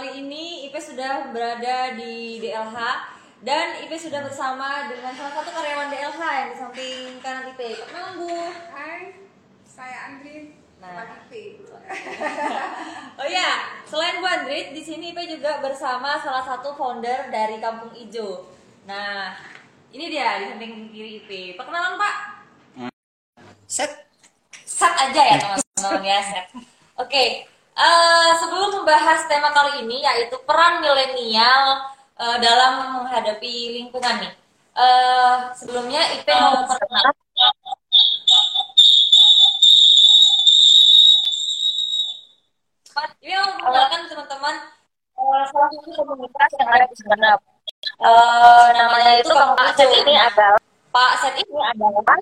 kali ini IP sudah berada di DLH dan IP sudah bersama dengan salah satu karyawan DLH yang di samping kanan IP. Perkenalan Bu. Hai, saya Andri. Nah. Nah. Oh iya, selain Bu Andrit, di sini IP juga bersama salah satu founder dari Kampung Ijo. Nah, ini dia di samping kiri IP. Perkenalan Pak. Set. Sat aja ya teman-teman ya. Set. Oke, eh, sebelum membahas tema kali ini yaitu peran milenial eh, dalam menghadapi lingkungan nih. Eh, sebelumnya IP mau perkenalan. Ini mau mengenalkan teman-teman eh, salah satu komunitas yang ada di sana. Eh, namanya itu Kampung Ijo. ini adalah Pak Set ini adalah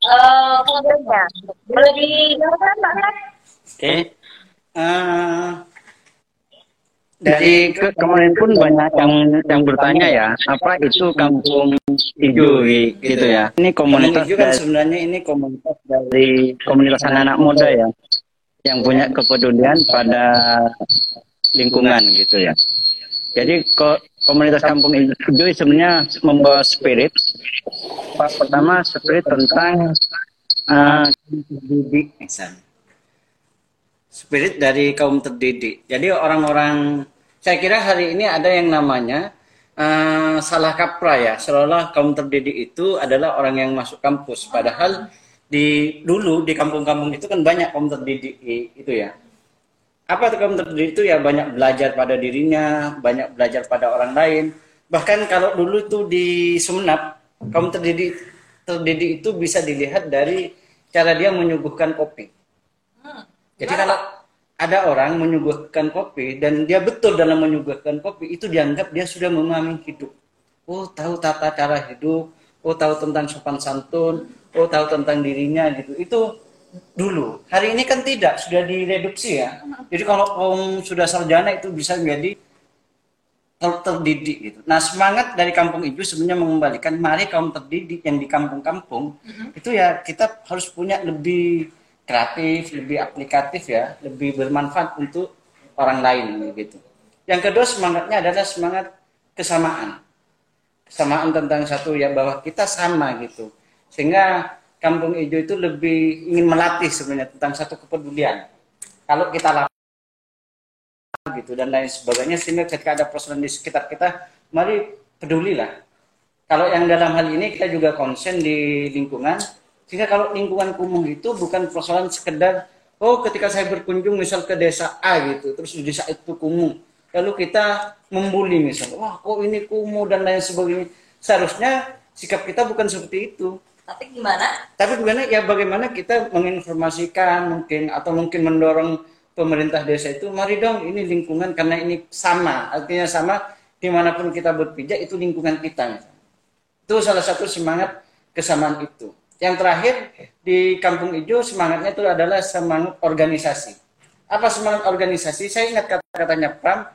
eh foundernya. Boleh dijelaskan Pak Set? Oke. Eh, dari ke kemarin pun banyak yang yang bertanya ya, apa itu kampung hijau gitu ya. Ini komunitas kan dari, sebenarnya ini komunitas dari komunitas anak-anak muda ya, yang punya kepedulian pada lingkungan gitu ya. Jadi ko- komunitas kampung hijau sebenarnya membawa spirit. Pertama spirit tentang misalnya. Spirit dari kaum terdidik. Jadi orang-orang saya kira hari ini ada yang namanya eh, salah kaprah ya, seolah kaum terdidik itu adalah orang yang masuk kampus. Padahal di dulu di kampung-kampung itu kan banyak kaum terdidik itu ya. Apa itu kaum terdidik itu ya banyak belajar pada dirinya, banyak belajar pada orang lain. Bahkan kalau dulu tuh di Sumenap, kaum terdidik terdidik itu bisa dilihat dari cara dia menyuguhkan kopi. Jadi kalau ada orang menyuguhkan kopi dan dia betul dalam menyuguhkan kopi itu dianggap dia sudah memahami hidup. Oh tahu tata cara hidup, oh tahu tentang sopan santun, oh tahu tentang dirinya gitu. Itu dulu. Hari ini kan tidak, sudah direduksi ya. Jadi kalau kaum sudah sarjana itu bisa menjadi ter- terdidik gitu. Nah semangat dari Kampung Ijo sebenarnya mengembalikan mari kaum terdidik yang di kampung-kampung itu ya kita harus punya lebih kreatif, lebih aplikatif ya, lebih bermanfaat untuk orang lain gitu. Yang kedua semangatnya adalah semangat kesamaan, kesamaan tentang satu ya bahwa kita sama gitu, sehingga Kampung Ijo itu lebih ingin melatih sebenarnya tentang satu kepedulian. Kalau kita lakukan gitu dan lain sebagainya sehingga ketika ada persoalan di sekitar kita mari pedulilah kalau yang dalam hal ini kita juga konsen di lingkungan sehingga kalau lingkungan kumuh itu bukan persoalan sekedar oh ketika saya berkunjung misal ke desa A gitu terus di desa itu kumuh. Lalu kita membuli misal wah kok ini kumuh dan lain sebagainya. Seharusnya sikap kita bukan seperti itu. Tapi gimana? tapi bagaimana ya bagaimana kita menginformasikan mungkin atau mungkin mendorong pemerintah desa itu mari dong ini lingkungan karena ini sama. Artinya sama di mana pun kita berpijak itu lingkungan kita misalnya. itu salah satu semangat kesamaan itu yang terakhir di Kampung Ijo semangatnya itu adalah semangat organisasi. Apa semangat organisasi? Saya ingat kata-katanya Pram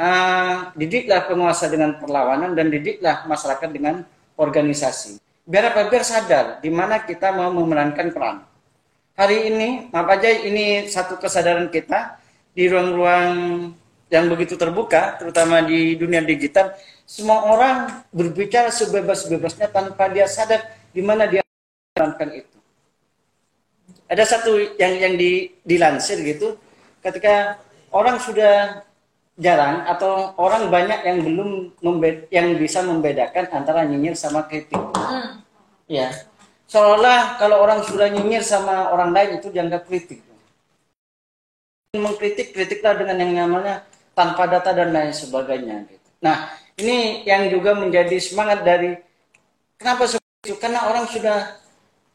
ah, didiklah penguasa dengan perlawanan dan didiklah masyarakat dengan organisasi. Biar apa? Biar sadar di mana kita mau memerankan peran. Hari ini maaf aja ini satu kesadaran kita di ruang-ruang yang begitu terbuka terutama di dunia digital semua orang berbicara sebebas-bebasnya tanpa dia sadar di mana dia memerankan itu ada satu yang yang di, dilansir gitu ketika orang sudah jarang atau orang banyak yang belum membe- yang bisa membedakan antara nyinyir sama kritik Hmm. Ya. Seolah kalau orang sudah nyinyir sama orang lain itu dianggap kritik. Mengkritik, kritiklah dengan yang namanya tanpa data dan lain sebagainya. Gitu. Nah, ini yang juga menjadi semangat dari kenapa itu? Karena orang sudah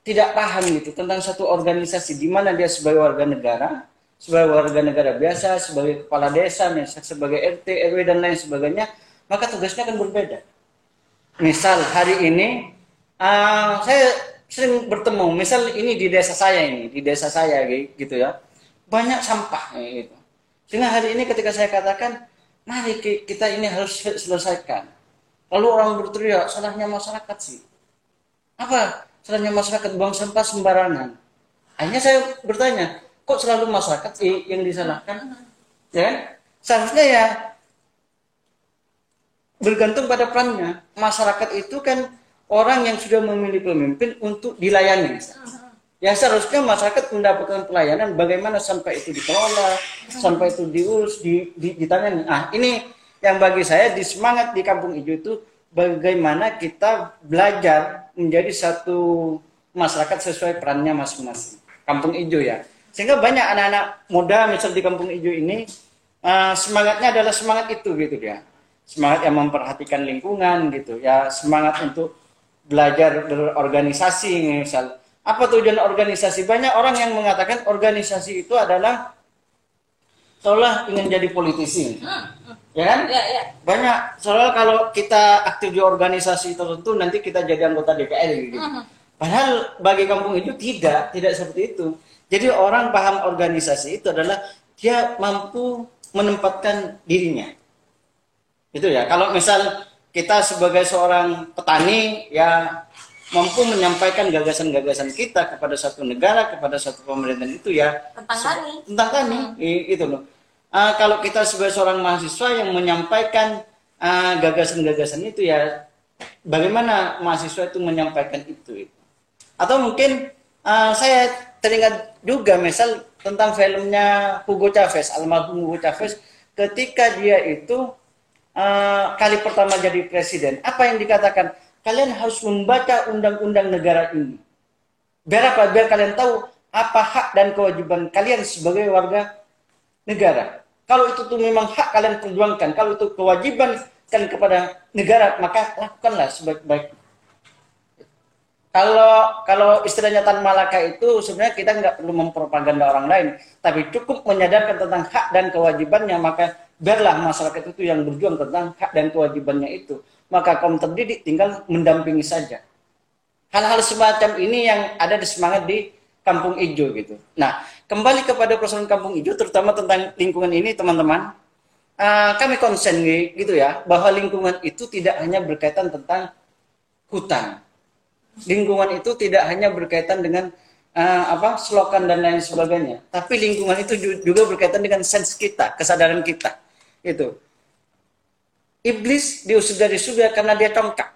tidak paham gitu tentang satu organisasi di mana dia sebagai warga negara, sebagai warga negara biasa, sebagai kepala desa, misalnya sebagai RT, RW dan lain sebagainya, maka tugasnya akan berbeda. Misal hari ini ah, saya sering bertemu, misal ini di desa saya ini, di desa saya gitu ya, banyak sampah gitu. Sehingga hari ini ketika saya katakan, mari ki- kita ini harus selesaikan. Lalu orang berteriak, salahnya masyarakat sih. Apa salahnya masyarakat buang sampah sembarangan? Akhirnya saya bertanya, kok selalu masyarakat yang disalahkan? Ya kan? seharusnya ya bergantung pada perannya. Masyarakat itu kan orang yang sudah memilih pemimpin untuk dilayani. Ya seharusnya masyarakat mendapatkan pelayanan bagaimana sampai itu dikelola, sampai itu diurus, di, di, ditangani. Ah ini yang bagi saya di semangat di Kampung Hijau itu bagaimana kita belajar menjadi satu masyarakat sesuai perannya masing-masing. Kampung Hijau ya. Sehingga banyak anak-anak muda misal di Kampung Hijau ini uh, semangatnya adalah semangat itu gitu ya. Semangat yang memperhatikan lingkungan gitu ya, semangat untuk belajar berorganisasi misal apa tujuan organisasi? Banyak orang yang mengatakan organisasi itu adalah seolah ingin jadi politisi. Ya kan? Ya, ya. Banyak soalnya kalau kita aktif di organisasi tertentu nanti kita jadi anggota DPR gitu. Padahal bagi kampung itu tidak, tidak seperti itu. Jadi orang paham organisasi itu adalah dia mampu menempatkan dirinya. Itu ya. Kalau misal kita sebagai seorang petani ya mampu menyampaikan gagasan-gagasan kita kepada satu negara, kepada satu pemerintahan itu ya tentang tani. Tentang tani, hmm. itu loh. Uh, kalau kita sebagai seorang mahasiswa yang menyampaikan uh, gagasan-gagasan itu ya bagaimana mahasiswa itu menyampaikan itu, itu. Atau mungkin uh, saya teringat juga misal tentang filmnya Hugo Chavez, almarhum Hugo Chavez ketika dia itu uh, kali pertama jadi presiden, apa yang dikatakan? kalian harus membaca undang-undang negara ini. Biar apa? Biar kalian tahu apa hak dan kewajiban kalian sebagai warga negara. Kalau itu tuh memang hak kalian perjuangkan, kalau itu kewajiban kan kepada negara, maka lakukanlah sebaik-baik. Kalau kalau istilahnya Tan Malaka itu sebenarnya kita nggak perlu mempropaganda orang lain, tapi cukup menyadarkan tentang hak dan kewajibannya, maka biarlah masyarakat itu yang berjuang tentang hak dan kewajibannya itu maka kaum terdidik tinggal mendampingi saja. Hal-hal semacam ini yang ada di semangat di Kampung Ijo gitu. Nah, kembali kepada persoalan Kampung Ijo, terutama tentang lingkungan ini, teman-teman, uh, kami konsen gitu ya, bahwa lingkungan itu tidak hanya berkaitan tentang hutan. Lingkungan itu tidak hanya berkaitan dengan uh, apa selokan dan lain sebagainya, tapi lingkungan itu juga berkaitan dengan sense kita, kesadaran kita. Itu Iblis diusir dari surga karena dia tongkak.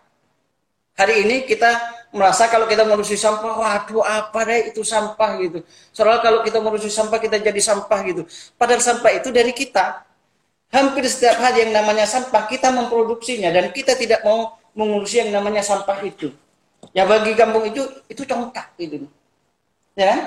Hari ini kita merasa kalau kita merusi sampah, waduh apa deh itu sampah gitu. Soalnya kalau kita merusi sampah kita jadi sampah gitu. Padahal sampah itu dari kita. Hampir setiap hari yang namanya sampah kita memproduksinya dan kita tidak mau mengurusi yang namanya sampah itu. Ya bagi kampung itu itu congkak gitu. Ya kan?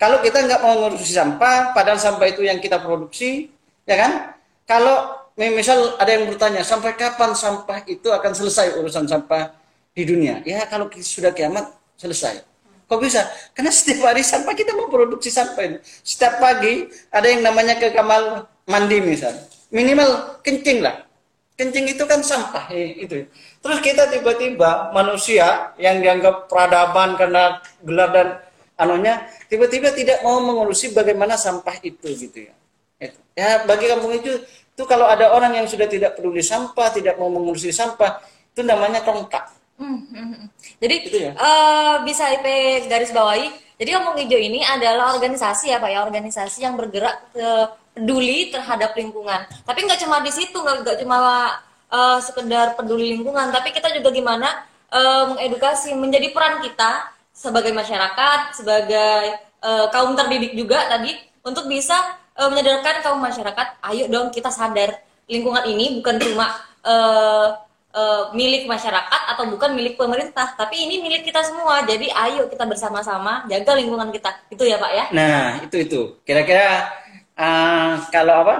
Kalau kita nggak mau mengurusi sampah, padahal sampah itu yang kita produksi, ya kan? Kalau misal ada yang bertanya, sampai kapan sampah itu akan selesai urusan sampah di dunia? Ya kalau sudah kiamat selesai. Kok bisa? Karena setiap hari sampah kita mau produksi sampah. Setiap pagi ada yang namanya ke kamar mandi misal. Minimal kencing lah. Kencing itu kan sampah eh, itu. Terus kita tiba-tiba manusia yang dianggap peradaban karena gelar dan anunya tiba-tiba tidak mau mengurusi bagaimana sampah itu gitu ya. Ya bagi kampung itu itu kalau ada orang yang sudah tidak peduli sampah, tidak mau mengurusi sampah, itu namanya tongkak. Hmm, hmm, hmm. Jadi gitu ya? uh, bisa IP garis bawahi. Jadi Kampung Hijau ini adalah organisasi ya Pak ya, organisasi yang bergerak ke peduli terhadap lingkungan. Tapi nggak cuma di situ, nggak cuma uh, sekedar peduli lingkungan, tapi kita juga gimana uh, mengedukasi, menjadi peran kita sebagai masyarakat, sebagai uh, kaum terdidik juga tadi untuk bisa uh, menyadarkan kaum masyarakat, ayo dong kita sadar lingkungan ini bukan cuma uh, uh, milik masyarakat atau bukan milik pemerintah, tapi ini milik kita semua. Jadi ayo kita bersama-sama jaga lingkungan kita. Itu ya Pak ya? Nah itu itu. Kira-kira uh, kalau apa?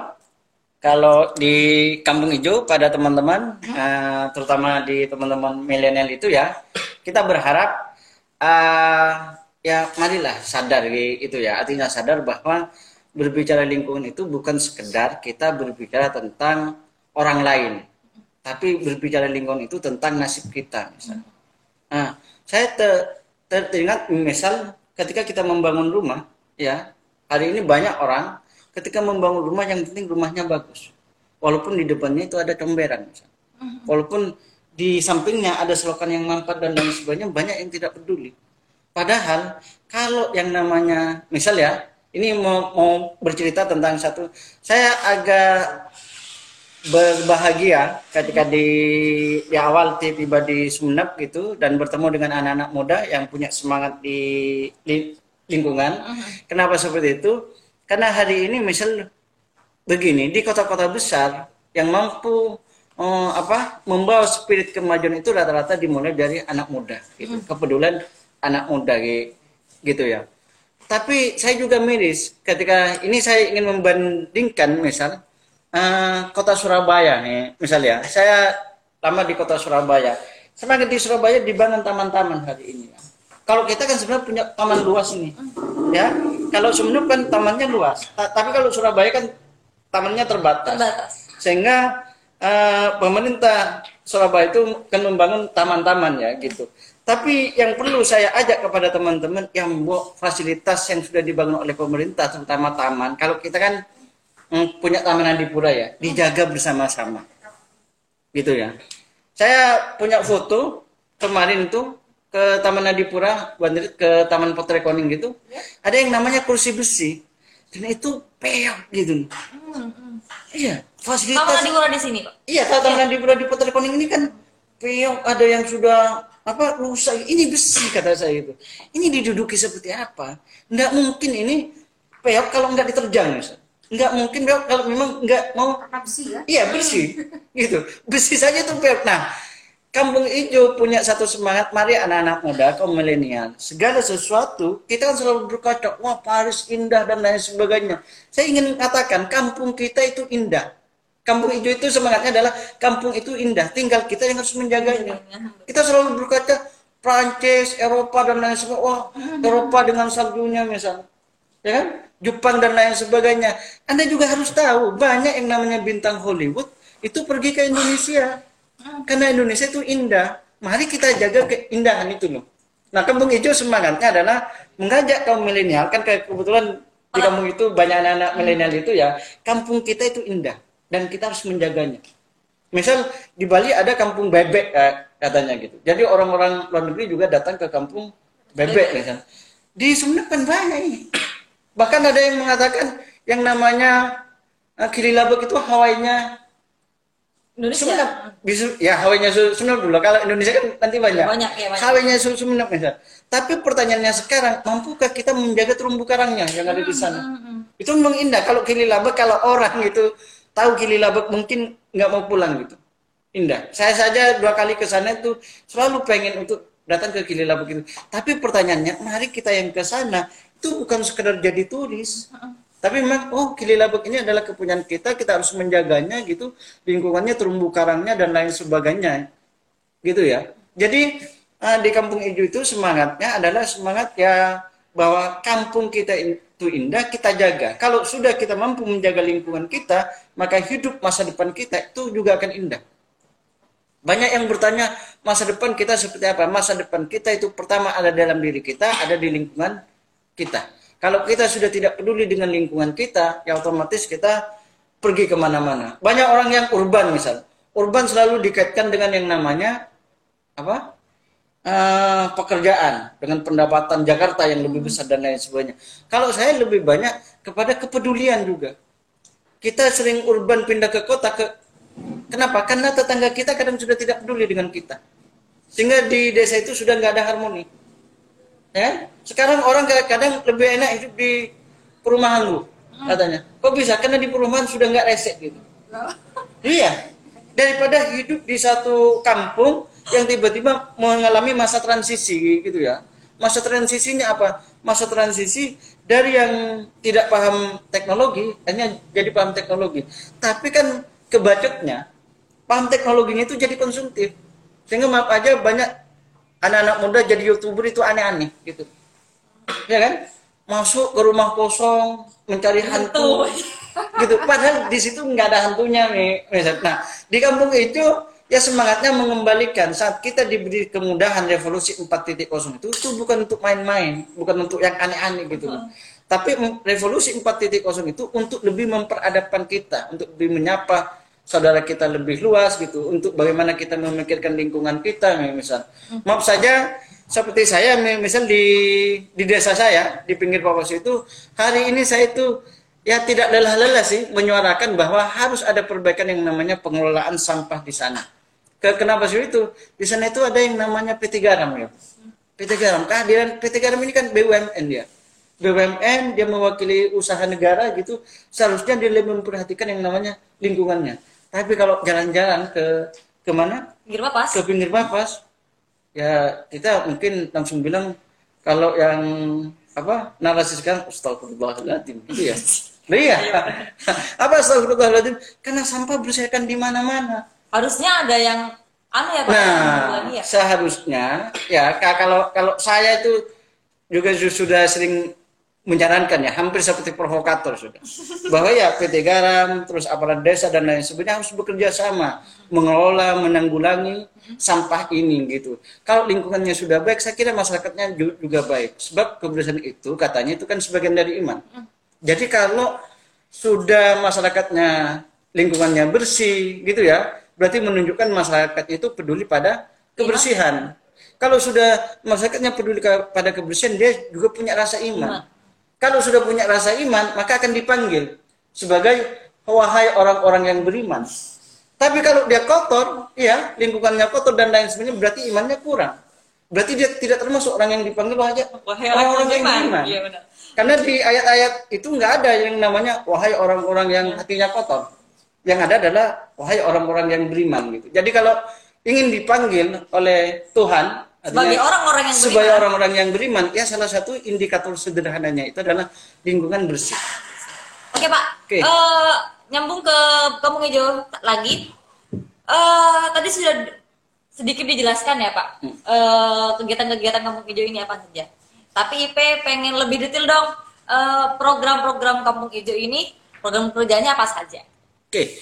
Kalau di Kampung Hijau pada teman-teman, uh, terutama di teman-teman milenial itu ya, kita berharap uh, ya marilah sadar itu ya. Artinya sadar bahwa berbicara lingkungan itu bukan sekedar kita berbicara tentang orang lain, tapi berbicara lingkungan itu tentang nasib kita. Misalnya. Nah, saya ter, ter, teringat misal ketika kita membangun rumah, ya hari ini banyak orang ketika membangun rumah yang penting rumahnya bagus, walaupun di depannya itu ada comberan, misalnya. walaupun di sampingnya ada selokan yang mampet dan lain sebagainya, banyak yang tidak peduli. Padahal kalau yang namanya misal ya ini mau, mau bercerita tentang satu saya agak berbahagia ketika di di awal tiba di Sumeneb gitu dan bertemu dengan anak-anak muda yang punya semangat di, di lingkungan. Kenapa seperti itu? Karena hari ini misal begini di kota-kota besar yang mampu eh, apa membawa spirit kemajuan itu rata-rata dimulai dari anak muda gitu. Kepedulian anak muda gitu ya. Tapi saya juga miris ketika ini saya ingin membandingkan misal uh, kota Surabaya nih misalnya saya lama di kota Surabaya. Semakin di Surabaya dibangun taman-taman hari ini kalau kita kan sebenarnya punya taman luas ini ya. Kalau Sumeneb kan tamannya luas. Tapi kalau Surabaya kan tamannya terbatas, terbatas. sehingga uh, pemerintah Surabaya itu kan membangun taman-taman ya gitu. Tapi yang perlu saya ajak kepada teman-teman yang membuat fasilitas yang sudah dibangun oleh pemerintah terutama taman. Kalau kita kan punya Taman Adipura ya, dijaga bersama-sama. Gitu ya. Saya punya foto kemarin itu ke Taman Adipura, ke Taman Potret Koning gitu. Ada yang namanya kursi besi. Dan itu peok gitu. Hmm, hmm. Iya, fasilitas. Taman Adipura di sini, Pak. Iya, Taman Adipura di Potret Koning ini kan peok ada yang sudah apa rusak ini besi kata saya itu ini diduduki seperti apa nggak mungkin ini peok kalau nggak diterjang nggak mungkin dong kalau memang nggak mau. Bersih ya. Iya bersih. Gitu. Bersih saja tuh nah Kampung Hijau punya satu semangat, mari anak-anak muda, kaum milenial, segala sesuatu kita kan selalu berkata, wah Paris indah dan lain sebagainya. Saya ingin katakan, kampung kita itu indah. Kampung Hijau itu semangatnya adalah kampung itu indah, tinggal kita yang harus menjaganya. Kita selalu berkata, Prancis, Eropa dan lain sebagainya, wah Eropa dengan saljunya misalnya, ya kan? Jepang dan lain sebagainya. Anda juga harus tahu banyak yang namanya bintang Hollywood itu pergi ke Indonesia. Karena Indonesia itu indah. Mari kita jaga keindahan itu loh. Nah, kampung hijau semangatnya adalah mengajak kaum milenial kan kebetulan di kampung itu banyak anak-anak milenial itu ya. Kampung kita itu indah dan kita harus menjaganya. Misal di Bali ada kampung bebek eh, katanya gitu. Jadi orang-orang luar negeri juga datang ke kampung bebek misal. Di Sumeneb kan banyak ini. Bahkan ada yang mengatakan yang namanya uh, kiri labak itu Hawainya Indonesia. Sumenep. Bisa, ya Hawainya Sumenep dulu. Kalau Indonesia kan nanti banyak. Banyak ya, banyak. Hawainya Sumenep misal. Tapi pertanyaannya sekarang, mampukah kita menjaga terumbu karangnya yang ada di sana? Hmm, hmm, hmm. Itu memang indah. Kalau kiri labak, kalau orang itu tahu kiri labak mungkin nggak mau pulang gitu. Indah. Saya saja dua kali ke sana itu selalu pengen untuk datang ke kiri labak itu. Tapi pertanyaannya, mari kita yang ke sana itu bukan sekedar jadi turis. Tapi memang oh Kililabek ini adalah kepunyaan kita kita harus menjaganya gitu. Lingkungannya terumbu karangnya dan lain sebagainya. Gitu ya. Jadi uh, di kampung hijau itu semangatnya adalah semangat ya bahwa kampung kita itu indah kita jaga. Kalau sudah kita mampu menjaga lingkungan kita maka hidup masa depan kita itu juga akan indah. Banyak yang bertanya masa depan kita seperti apa? Masa depan kita itu pertama ada dalam diri kita ada di lingkungan kita. Kalau kita sudah tidak peduli dengan lingkungan kita, ya otomatis kita pergi ke mana-mana. Banyak orang yang urban misal, urban selalu dikaitkan dengan yang namanya apa? Uh, pekerjaan dengan pendapatan Jakarta yang lebih besar dan lain sebagainya. Kalau saya lebih banyak kepada kepedulian juga. Kita sering urban pindah ke kota ke kenapa? Karena tetangga kita kadang sudah tidak peduli dengan kita. Sehingga di desa itu sudah nggak ada harmoni Ya, sekarang orang kadang-kadang lebih enak hidup di perumahan lu, katanya. Kok bisa? Karena di perumahan sudah nggak resek gitu. iya. Daripada hidup di satu kampung yang tiba-tiba mengalami masa transisi gitu ya. Masa transisinya apa? Masa transisi dari yang tidak paham teknologi hanya jadi paham teknologi. Tapi kan kebacotnya paham teknologinya itu jadi konsumtif. Sehingga maaf aja banyak anak-anak muda jadi youtuber itu aneh-aneh gitu. Ya kan? Masuk ke rumah kosong mencari hantu gitu. Padahal di situ nggak ada hantunya nih nah di kampung itu ya semangatnya mengembalikan. Saat kita diberi kemudahan revolusi 4.0 itu itu bukan untuk main-main bukan untuk yang aneh-aneh gitu. Hmm. tapi revolusi 4.0 itu untuk lebih memperadabkan kita untuk lebih menyapa saudara kita lebih luas gitu untuk bagaimana kita memikirkan lingkungan kita misal maaf saja seperti saya misal di di desa saya di pinggir Papas itu hari ini saya itu ya tidak lelah-lelah sih menyuarakan bahwa harus ada perbaikan yang namanya pengelolaan sampah di sana. Ke, kenapa sih itu? Di sana itu ada yang namanya PT Garam ya. PT Garam, kehadiran PT Garam ini kan BUMN dia. BUMN dia mewakili usaha negara gitu, seharusnya dia lebih memperhatikan yang namanya lingkungannya. Tapi kalau jalan-jalan ke ke mana? Pinggir Papas. Ke pinggir Papas, ya kita mungkin langsung bilang kalau yang apa narasi sekarang astagfirullahaladzim itu ya. Iya. apa astagfirullahaladzim? Karena sampah bersihkan di mana-mana. Harusnya ada yang anu ya Pak. Nah, ya? seharusnya ya kalau kalau saya itu juga sudah sering menyarankan ya hampir seperti provokator sudah. Bahwa ya PT Garam terus aparat desa dan lain sebagainya harus bekerja sama mengelola menanggulangi sampah ini gitu. Kalau lingkungannya sudah baik saya kira masyarakatnya juga baik. Sebab kebersihan itu katanya itu kan sebagian dari iman. Jadi kalau sudah masyarakatnya lingkungannya bersih gitu ya berarti menunjukkan masyarakat itu peduli pada kebersihan. Kalau sudah masyarakatnya peduli pada kebersihan dia juga punya rasa iman kalau sudah punya rasa iman, maka akan dipanggil sebagai wahai orang-orang yang beriman. Tapi kalau dia kotor, ya lingkungannya kotor dan lain sebagainya, berarti imannya kurang. Berarti dia tidak termasuk orang yang dipanggil wahai orang-orang yang beriman. Ya, Karena di ayat-ayat itu nggak ada yang namanya wahai orang-orang yang hatinya kotor. Yang ada adalah wahai orang-orang yang beriman gitu. Jadi kalau ingin dipanggil oleh Tuhan, sebagai orang-orang yang sebagai beriman. orang-orang yang beriman ya salah satu indikator sederhananya itu adalah lingkungan bersih. Oke pak. Oke. Uh, nyambung ke kampung hijau lagi. Uh, tadi sudah sedikit dijelaskan ya pak. Hmm. uh, kegiatan-kegiatan kampung hijau ini apa saja? Tapi IP pengen lebih detail dong. Program-program uh, kampung hijau ini program kerjanya apa saja? Oke.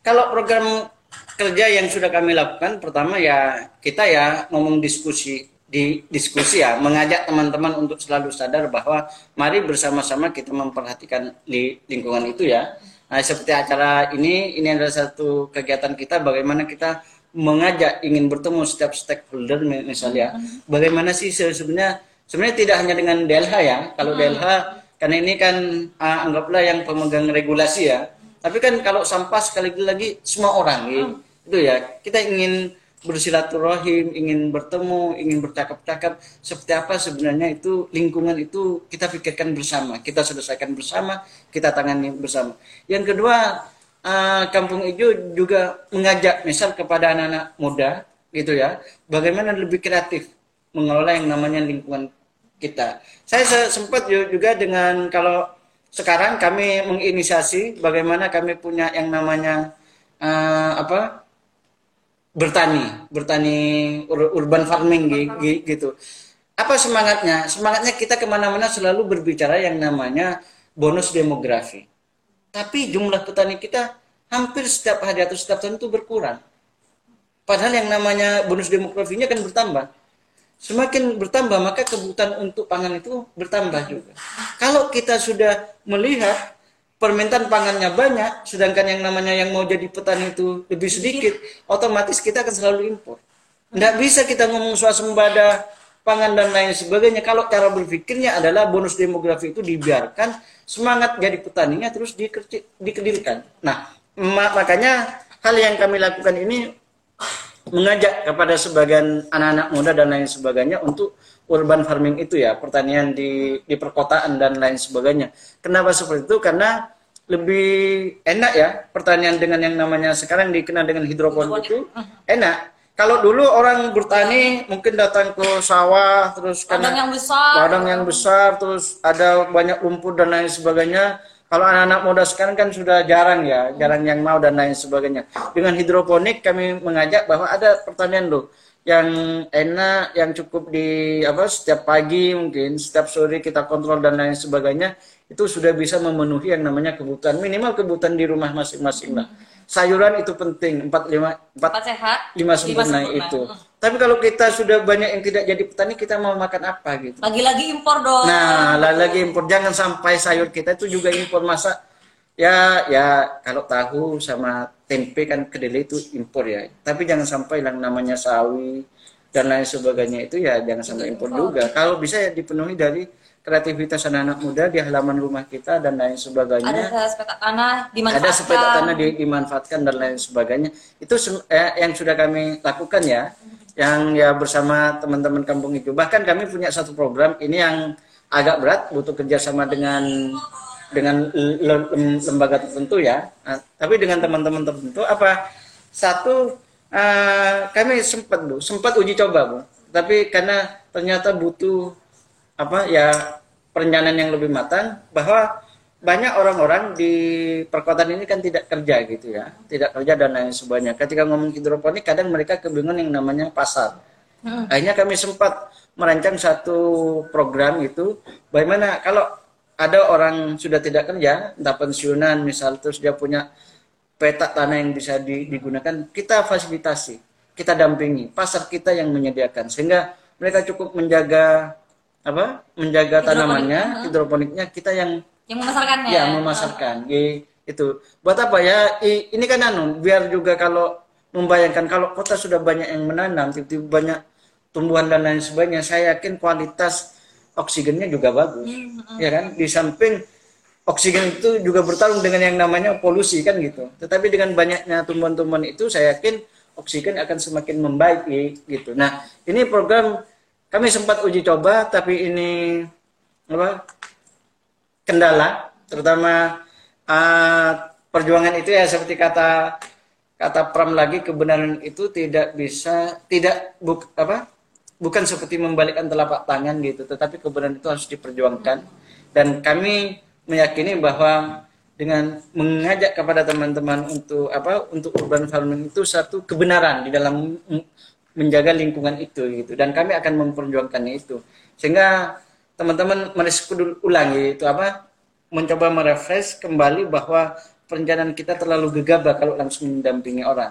Kalau program kerja yang sudah kami lakukan pertama ya kita ya ngomong diskusi di diskusi ya mengajak teman-teman untuk selalu sadar bahwa mari bersama-sama kita memperhatikan di lingkungan itu ya. Nah, seperti acara ini ini adalah satu kegiatan kita bagaimana kita mengajak ingin bertemu setiap stakeholder misalnya. Bagaimana sih sebenarnya sebenarnya tidak hanya dengan DLH ya. Kalau hmm. DLH karena ini kan uh, anggaplah yang pemegang regulasi ya. Tapi kan kalau sampah sekali lagi semua orang gitu itu ya kita ingin bersilaturahim ingin bertemu ingin bercakap-cakap. Seperti apa sebenarnya itu lingkungan itu kita pikirkan bersama. Kita selesaikan bersama kita tangani bersama. Yang kedua uh, kampung hijau juga mengajak misal kepada anak-anak muda gitu ya bagaimana lebih kreatif mengelola yang namanya lingkungan kita. Saya sempat juga dengan kalau sekarang kami menginisiasi bagaimana kami punya yang namanya uh, apa bertani, bertani urban farming gitu. Apa semangatnya? Semangatnya kita ke mana-mana selalu berbicara yang namanya bonus demografi. Tapi jumlah petani kita hampir setiap hari atau setiap tahun itu berkurang. Padahal yang namanya bonus demografinya kan bertambah. Semakin bertambah maka kebutuhan untuk pangan itu bertambah juga. Kalau kita sudah melihat permintaan pangannya banyak, sedangkan yang namanya yang mau jadi petani itu lebih sedikit, otomatis kita akan selalu impor. Tidak bisa kita ngomong swasembada pangan dan lain sebagainya kalau cara berpikirnya adalah bonus demografi itu dibiarkan semangat jadi petaninya terus dikedirikan. Nah, makanya hal yang kami lakukan ini mengajak kepada sebagian anak-anak muda dan lain sebagainya untuk urban farming itu ya, pertanian di di perkotaan dan lain sebagainya. Kenapa seperti itu? Karena lebih enak ya pertanian dengan yang namanya sekarang dikenal dengan hidroponik itu enak. Kalau dulu orang bertani mungkin datang ke sawah terus ladang yang besar, ladang yang besar terus ada banyak lumpur dan lain sebagainya. Kalau anak-anak muda sekarang kan sudah jarang ya, jarang yang mau dan lain sebagainya. Dengan hidroponik kami mengajak bahwa ada pertanian loh yang enak, yang cukup di apa setiap pagi mungkin, setiap sore kita kontrol dan lain sebagainya, itu sudah bisa memenuhi yang namanya kebutuhan minimal kebutuhan di rumah masing-masing lah. Sayuran itu penting, empat lima empat sehat, lima sempurna, itu. Hmm. Tapi kalau kita sudah banyak yang tidak jadi petani, kita mau makan apa gitu? Lagi-lagi impor dong. Nah, lagi-lagi impor. Jangan sampai sayur kita itu juga impor masa ya ya kalau tahu sama tempe kan kedelai itu impor ya tapi jangan sampai yang namanya sawi dan lain sebagainya itu ya jangan sampai impor juga. Kalau bisa ya dipenuhi dari kreativitas anak-anak muda di halaman rumah kita dan lain sebagainya. Ada sepeda tanah dimanfaatkan. Ada sepeda tanah di- dimanfaatkan dan lain sebagainya. Itu eh, yang sudah kami lakukan ya, yang ya bersama teman-teman Kampung Hijau. Bahkan kami punya satu program ini yang agak berat, butuh kerjasama dengan dengan le- lem- lembaga tertentu ya. Nah, tapi dengan teman-teman tertentu apa? Satu eh, kami sempat bu, sempat uji coba bu. Tapi karena ternyata butuh apa ya perencanaan yang lebih matang bahwa banyak orang-orang di perkotaan ini kan tidak kerja gitu ya, tidak kerja dan lain sebagainya. Ketika ngomong hidroponik, kadang mereka kebingungan yang namanya pasar. Akhirnya kami sempat merancang satu program itu, bagaimana kalau ada orang sudah tidak kerja, entah pensiunan misal, terus dia punya peta tanah yang bisa di- digunakan, kita fasilitasi, kita dampingi, pasar kita yang menyediakan, sehingga mereka cukup menjaga apa, menjaga Hidroponik, tanamannya, uh-huh. hidroponiknya, kita yang yang memasarkannya. ya memasarkan I- itu buat apa ya I- ini kan anu biar juga kalau membayangkan kalau kota sudah banyak yang menanam tiba-tiba banyak tumbuhan dan lain sebagainya saya yakin kualitas oksigennya juga bagus. Ya kan? Di samping oksigen itu juga bertarung dengan yang namanya polusi kan gitu. Tetapi dengan banyaknya tumbuhan-tumbuhan itu saya yakin oksigen akan semakin membaik gitu. Nah ini program kami sempat uji coba tapi ini apa kendala terutama uh, perjuangan itu ya seperti kata kata Pram lagi kebenaran itu tidak bisa tidak buk, apa bukan seperti membalikkan telapak tangan gitu tetapi kebenaran itu harus diperjuangkan. Dan kami meyakini bahwa dengan mengajak kepada teman-teman untuk apa untuk urban farming itu satu kebenaran di dalam menjaga lingkungan itu gitu. Dan kami akan memperjuangkan itu. Sehingga teman-teman mendiskusi ulangi itu apa mencoba merefresh kembali bahwa perencanaan kita terlalu gegabah kalau langsung mendampingi orang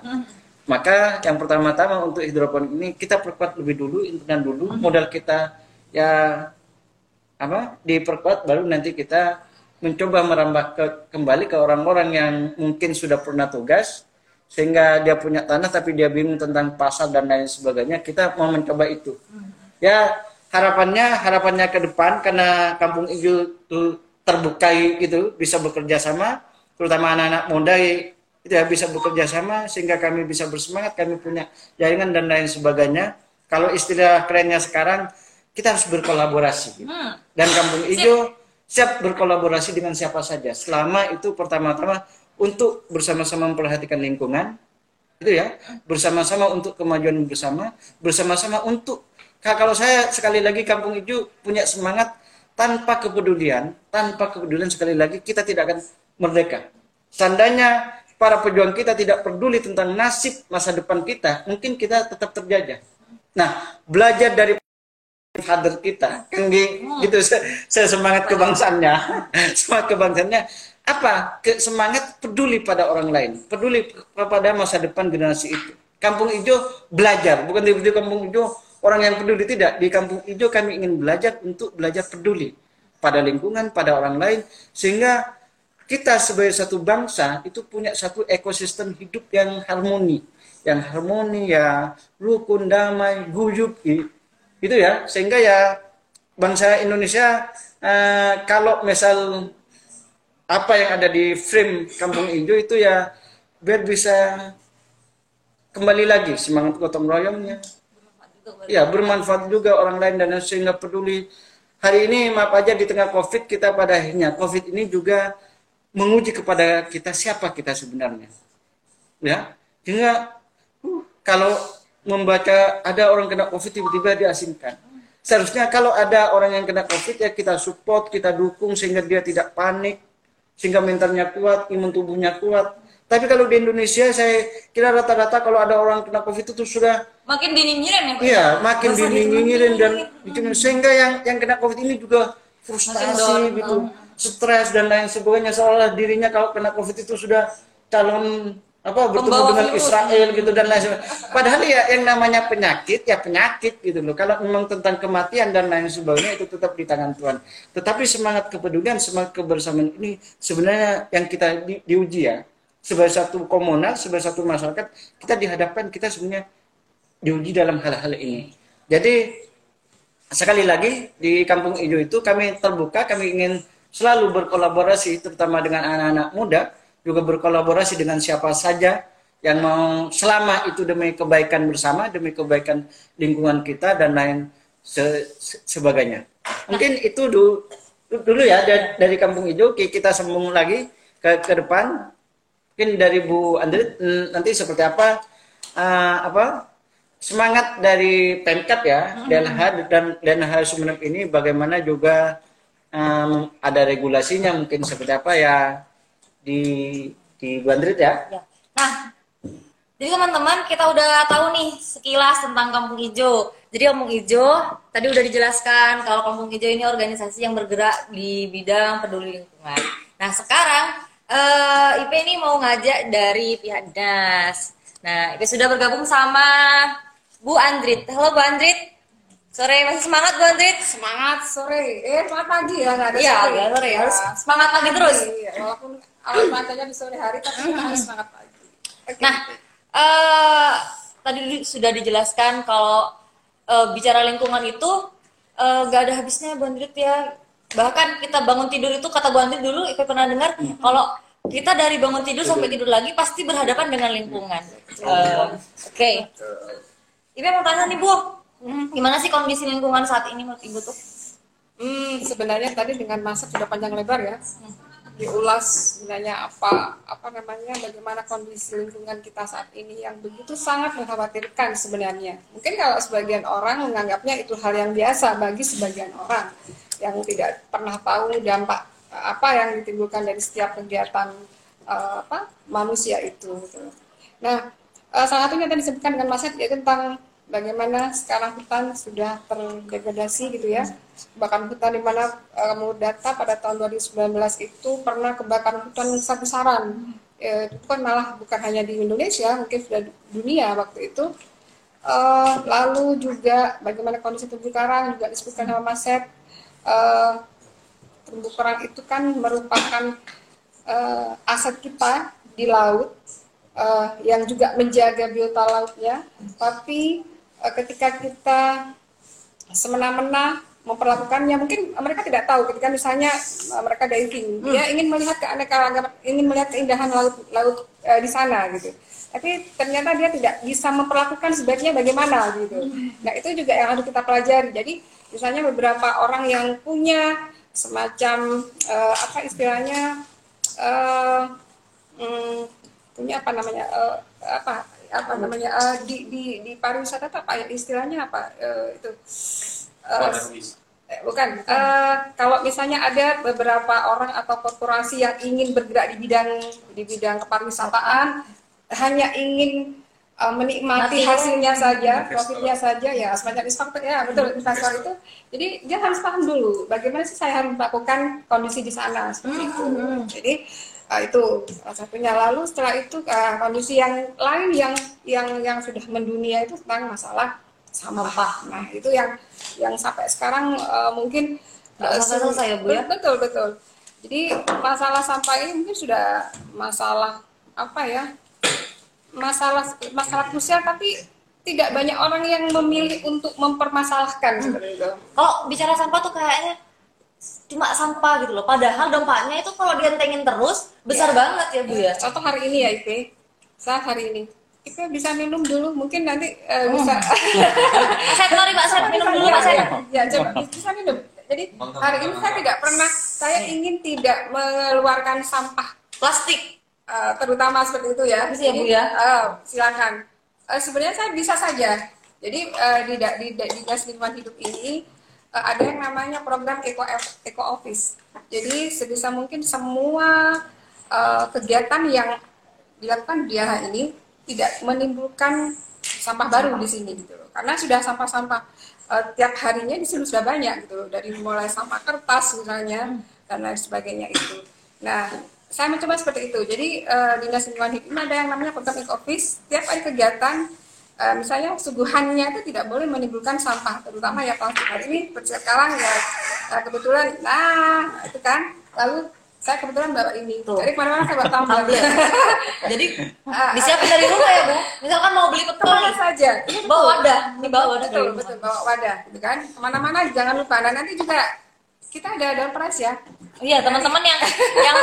maka yang pertama-tama untuk hidroponik ini kita perkuat lebih dulu internet dulu. Modal kita ya apa diperkuat baru nanti kita mencoba merambah ke, kembali ke orang-orang yang mungkin sudah pernah tugas sehingga dia punya tanah tapi dia bingung tentang pasar dan lain sebagainya kita mau mencoba itu. Ya harapannya harapannya ke depan karena kampung hijau itu terbuka gitu bisa bekerja sama terutama anak-anak muda ya bisa bekerja sama sehingga kami bisa bersemangat kami punya jaringan dan lain sebagainya. Kalau istilah kerennya sekarang kita harus berkolaborasi. Gitu. Hmm. dan kampung hijau siap berkolaborasi dengan siapa saja. Selama itu pertama-tama untuk bersama-sama memperhatikan lingkungan itu ya. Bersama-sama untuk kemajuan bersama bersama-sama untuk Ka- kalau saya sekali lagi kampung hijau punya semangat tanpa kepedulian tanpa kepedulian sekali lagi kita tidak akan merdeka. Seandainya para pejuang kita tidak peduli tentang nasib masa depan kita mungkin kita tetap terjajah. Nah belajar dari father kita kan gi- gitu se- se- semangat kebangsaannya. Semangat kebangsaannya. Apa? Ke semangat peduli pada orang lain. Peduli kepada masa depan generasi itu. Kampung hijau belajar. Bukan di di kampung hijau orang yang peduli tidak. Di kampung hijau kami ingin belajar untuk belajar peduli pada lingkungan pada orang lain. Sehingga kita sebagai satu bangsa itu punya satu ekosistem hidup yang harmoni. Yang harmoni ya rukun damai guyup i- itu ya. Sehingga ya bangsa Indonesia eh, kalau misal apa yang ada di frame kampung hijau itu ya biar bisa kembali lagi semangat gotong royongnya. Ya bermanfaat juga orang lain dan sehingga peduli. Hari ini maaf aja di tengah covid kita pada akhirnya covid ini juga menguji kepada kita siapa kita sebenarnya. Ya sehingga uh, kalau membaca ada orang kena covid tiba-tiba diasingkan seharusnya kalau ada orang yang kena covid ya kita support kita dukung sehingga dia tidak panik sehingga mentalnya kuat imun tubuhnya kuat. Tapi kalau di Indonesia saya kira rata-rata kalau ada orang kena covid itu sudah Makin dinyinyirin ya? Iya, makin dinyinyirin dan bikin sehingga yang yang kena covid ini juga frustasi gitu, stres dan lain sebagainya seolah dirinya kalau kena covid itu sudah calon apa bertemu Pembawa dengan virus. Israel gitu dan lain sebagainya. Padahal ya yang namanya penyakit ya penyakit gitu loh. Kalau memang tentang kematian dan lain sebagainya itu tetap di tangan Tuhan. Tetapi semangat kepedulian, semangat kebersamaan ini sebenarnya yang kita di, diuji ya. Sebagai satu komunal, sebagai satu masyarakat, kita dihadapkan kita sebenarnya diuji dalam hal-hal ini. Jadi sekali lagi di Kampung Ijo itu kami terbuka, kami ingin selalu berkolaborasi terutama dengan anak-anak muda, juga berkolaborasi dengan siapa saja yang mau selama itu demi kebaikan bersama, demi kebaikan lingkungan kita dan lain se se sebagainya. Mungkin itu dulu, dulu ya dari, Kampung Ijo kita sambung lagi ke ke depan. Mungkin dari Bu Andri nanti seperti apa uh, apa semangat dari Pemkap ya DLH dan DLH Sumeneb ini bagaimana juga um, ada regulasinya mungkin seperti apa ya di di Bu Andrit ya. Ya. Nah, jadi teman-teman kita udah tahu nih sekilas tentang Kampung Ijo. Jadi Kampung Ijo tadi udah dijelaskan kalau Kampung Ijo ini organisasi yang bergerak di bidang peduli lingkungan. Nah sekarang uh, IP ini mau ngajak dari pihak dinas. Nah IP sudah bergabung sama Bu Andrit. Halo Bu Andrit. Sore masih semangat Bu Andrit? Semangat sore. Eh, semangat pagi ya, nggak ada Iya, sore. ya, sore. Ya. Harus semangat pagi terus. Iya, walaupun alat pantainya di sore hari, tapi kita harus semangat pagi. Oke. Nah, eh tadi di- sudah dijelaskan kalau eh, bicara lingkungan itu eh, nggak ada habisnya Bu Andrit ya. Bahkan kita bangun tidur itu kata Bu Andrit dulu, Ipe pernah dengar kalau kita dari bangun tidur sampai tidur lagi pasti berhadapan dengan lingkungan. Eh, Oke. Ipe mau tanya nih Bu, gimana sih kondisi lingkungan saat ini menurut Ibu tuh? Hmm, sebenarnya tadi dengan masa sudah panjang lebar ya. Diulas sebenarnya apa apa namanya bagaimana kondisi lingkungan kita saat ini yang begitu sangat mengkhawatirkan sebenarnya. Mungkin kalau sebagian orang menganggapnya itu hal yang biasa bagi sebagian orang yang tidak pernah tahu dampak apa yang ditimbulkan dari setiap kegiatan eh, apa manusia itu. gitu. Nah, eh, salah satunya tadi disebutkan dengan Mas yaitu tentang bagaimana sekarang hutan sudah terdegradasi gitu ya. Bahkan hutan di mana eh, menurut data pada tahun 2019 itu pernah kebakaran hutan besar-besaran. Eh, itu kan malah bukan hanya di Indonesia, mungkin sudah dunia waktu itu. Eh, lalu juga bagaimana kondisi terumbu karang juga disebutkan sama Mas Ed. Eh, terumbu karang itu kan merupakan eh, aset kita di laut eh, yang juga menjaga biota lautnya, tapi ketika kita semena-mena memperlakukannya, mungkin mereka tidak tahu ketika misalnya eh, mereka diving, dia ingin melihat keanekaragaman, ingin melihat keindahan laut laut eh, di sana gitu. Tapi ternyata dia tidak bisa memperlakukan sebaiknya bagaimana gitu. Nah itu juga yang harus kita pelajari. Jadi misalnya beberapa orang yang punya semacam eh, apa istilahnya eh, hmm, punya apa namanya eh, apa apa namanya eh, di di di pariwisata apa ya istilahnya apa eh, itu? Eh, eh, bukan Eh, kalau misalnya ada beberapa orang atau korporasi yang ingin bergerak di bidang di bidang kepariwisataan hanya ingin eh, menikmati Mati. hasilnya saja profitnya saja ya semacam investor ya betul investor. itu. Jadi dia harus paham dulu bagaimana sih saya harus melakukan kondisi di sana seperti itu. Jadi eh, itu salah satunya lalu setelah itu eh, kondisi yang lain yang yang yang sudah mendunia itu tentang masalah sampah. Nah, itu yang yang sampai sekarang eh, mungkin Nggak eh, selesai-selesai ya, Bu, ya? Betul, betul. Jadi masalah sampah ini mungkin sudah masalah apa ya? Masalah masalah krusial tapi tidak banyak orang yang memilih untuk mempermasalahkan seperti itu. Kalau bicara sampah tuh kayaknya cuma sampah gitu loh. Padahal dampaknya itu kalau dientengin terus besar Iya. banget ya Bu ya. Contoh hari ini ya Ipe, saya hari ini Ipe bisa minum dulu, mungkin nanti eh, Oh. bisa. Set mari Pak Set minum dulu Pak Set. Ya, coba bisa minum. Jadi hari ini saya tidak pernah, saya ingin tidak mengeluarkan sampah Plastik. eh, terutama seperti itu ya. Bisa ya, Bu, Jadi, ya? eh, silakan. Eh, sebenarnya saya bisa saja. Jadi eh, di di da- di dinas lingkungan hidup ini ada yang namanya program eco eco office. Jadi sebisa mungkin semua eh, kegiatan yang dilakukan di ini tidak menimbulkan sampah baru di sini gitu loh. Karena sudah sampah-sampah eh, tiap harinya di sini sudah banyak gitu loh. Dari mulai sampah kertas misalnya dan lain sebagainya itu. Nah, saya mencoba seperti itu. Jadi eh, dinas lingkungan hidup ada yang namanya program eco office. Tiap ada kegiatan eh, misalnya suguhannya itu tidak boleh menimbulkan sampah, terutama ya plastik. Hari ini sekarang ya eh, kebetulan, nah itu kan. Lalu saya kebetulan bawa ini Tuh. dari ke mana-mana saya bawa tumbler. Jadi Ah, disiapin dari rumah ya, Bu. Misalkan mau beli betul ke mana saja bawa wadah, nih bawa wadah betul betul bawa wadah gitu kan ke mana-mana jangan lupa dan nanti juga kita ada door prize ya. Iya, teman-teman yang yang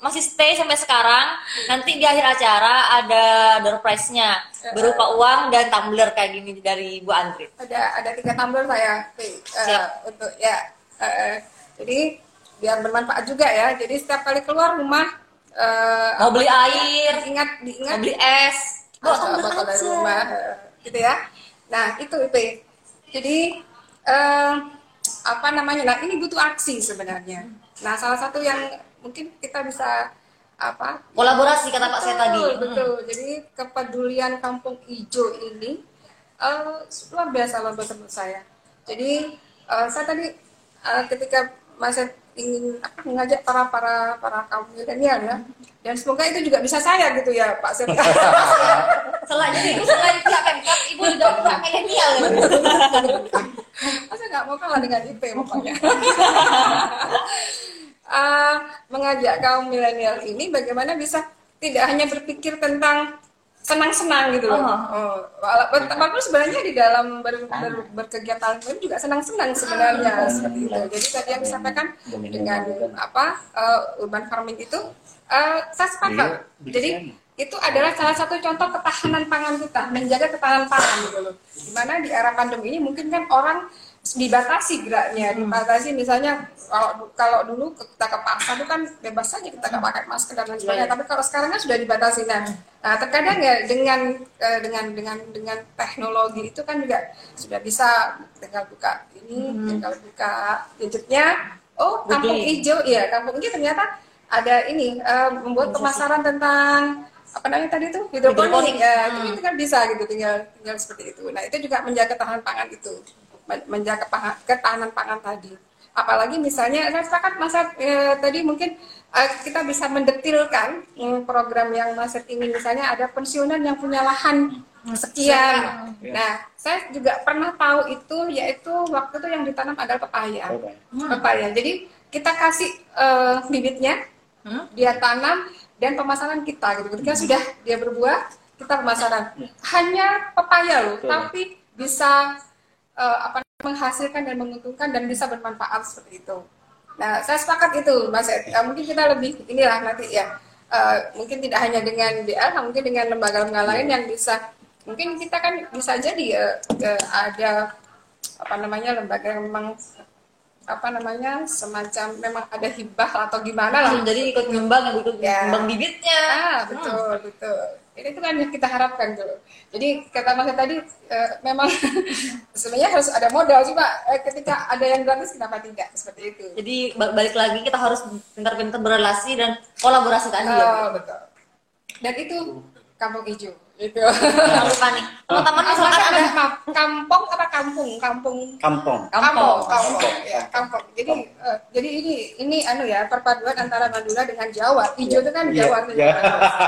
masih stay sampai sekarang, nanti di akhir acara ada door prize-nya berupa uang dan tumbler kayak gini dari Bu Andri. ada ada tiga tumbler saya eh, Siap. untuk ya eh, eh, jadi biar bermanfaat juga ya. Jadi setiap kali keluar rumah eh, Mau beli air, ingat diingat. mau beli es, bawa botol dari rumah. Eh, gitu ya. Nah itu itu jadi eh, apa namanya nah ini butuh aksi sebenarnya nah salah satu yang mungkin kita bisa apa Kolaborasi kata Pak saya tadi. Betul, betul. Jadi kepedulian kampung hijau ini eh, luar biasa luar biasa menurut saya. Jadi eh, saya tadi eh, ketika masa ingin apa, mengajak para para para kaum milenial ya, dan semoga itu juga bisa saya gitu ya Pak Setia. Selain selain pihak Pemkap, Ibu juga pihak milenial ya. Masa nggak mau kalah dengan IP pokoknya. Eh, mengajak kaum milenial ini bagaimana bisa tidak hanya berpikir tentang senang-senang gitu loh. Oh. Oh, walaupun sebenarnya di dalam ber, ber- berkegiatan itu juga senang-senang sebenarnya seperti itu. Jadi tadi yang disampaikan dengan apa eh, urban farming itu eh, saya sepakat. Jadi itu adalah salah satu contoh ketahanan pangan kita, menjaga ketahanan pangan gitu loh. Di mana di era pandemi ini mungkin kan orang dibatasi geraknya, dibatasi. Misalnya kalau kalau dulu kita ke pasar itu kan bebas saja kita nggak pakai masker dan lain sebagainya. Tapi kalau sekarang kan sudah dibatasi. Nah, nah terkadang ya dengan eh, dengan dengan dengan teknologi itu kan juga sudah bisa tinggal buka ini, tinggal buka gadgetnya. Oh, kampung hijau, ya kampung hijau ternyata ada ini eh, membuat pemasaran tentang apa namanya tadi itu? Hidroponik. Hidroponik. ya Hmm. itu kan bisa gitu tinggal tinggal seperti itu. Nah itu juga menjaga ketahanan pangan itu menjaga paha- ketahanan pangan tadi. Apalagi misalnya saya sepakat masa eh, tadi mungkin eh, kita bisa mendetilkan mm, program yang Mas Ed ini misalnya ada pensiunan yang punya lahan sekian. Nah saya juga pernah tahu itu yaitu waktu itu yang ditanam adalah pepaya. Pepaya. Jadi kita kasih eh, bibitnya Hmm? dia tanam dan pemasaran kita gitu. Ketika sudah dia berbuah kita pemasaran. Hanya pepaya loh tapi bisa eh, apa menghasilkan dan menguntungkan dan bisa bermanfaat seperti itu nah saya sepakat itu mas Ed. Ya, mungkin kita lebih inilah nanti ya eh, mungkin tidak hanya dengan BL mungkin dengan lembaga-lembaga lain yang bisa mungkin kita kan bisa jadi eh, eh, ada apa namanya lembaga yang memang apa namanya semacam memang ada hibah atau gimana lah Jadi ikut nyumbang, ikut Ya. nyumbang bibitnya. Ah, betul, betul. Ini itu kan yang kita harapkan dulu. Jadi kata Mas tadi eh, memang sebenarnya harus ada modal cuma eh, ketika ada yang gratis kenapa tidak seperti itu. Jadi ba- balik lagi kita harus pintar-pintar berrelasi dan kolaborasi tadi ya. Oh, betul. Dan itu kampung hijau. Itu. Jangan lupa nih, teman-teman misalkan ada maaf, kampung apa kampung? Kampung Kampung. kampung, kampung, ya, kampung. Jadi, eh, jadi ini ini anu ya perpaduan antara Madura dengan Jawa. Hijau itu kan Iya, Jawa. iya.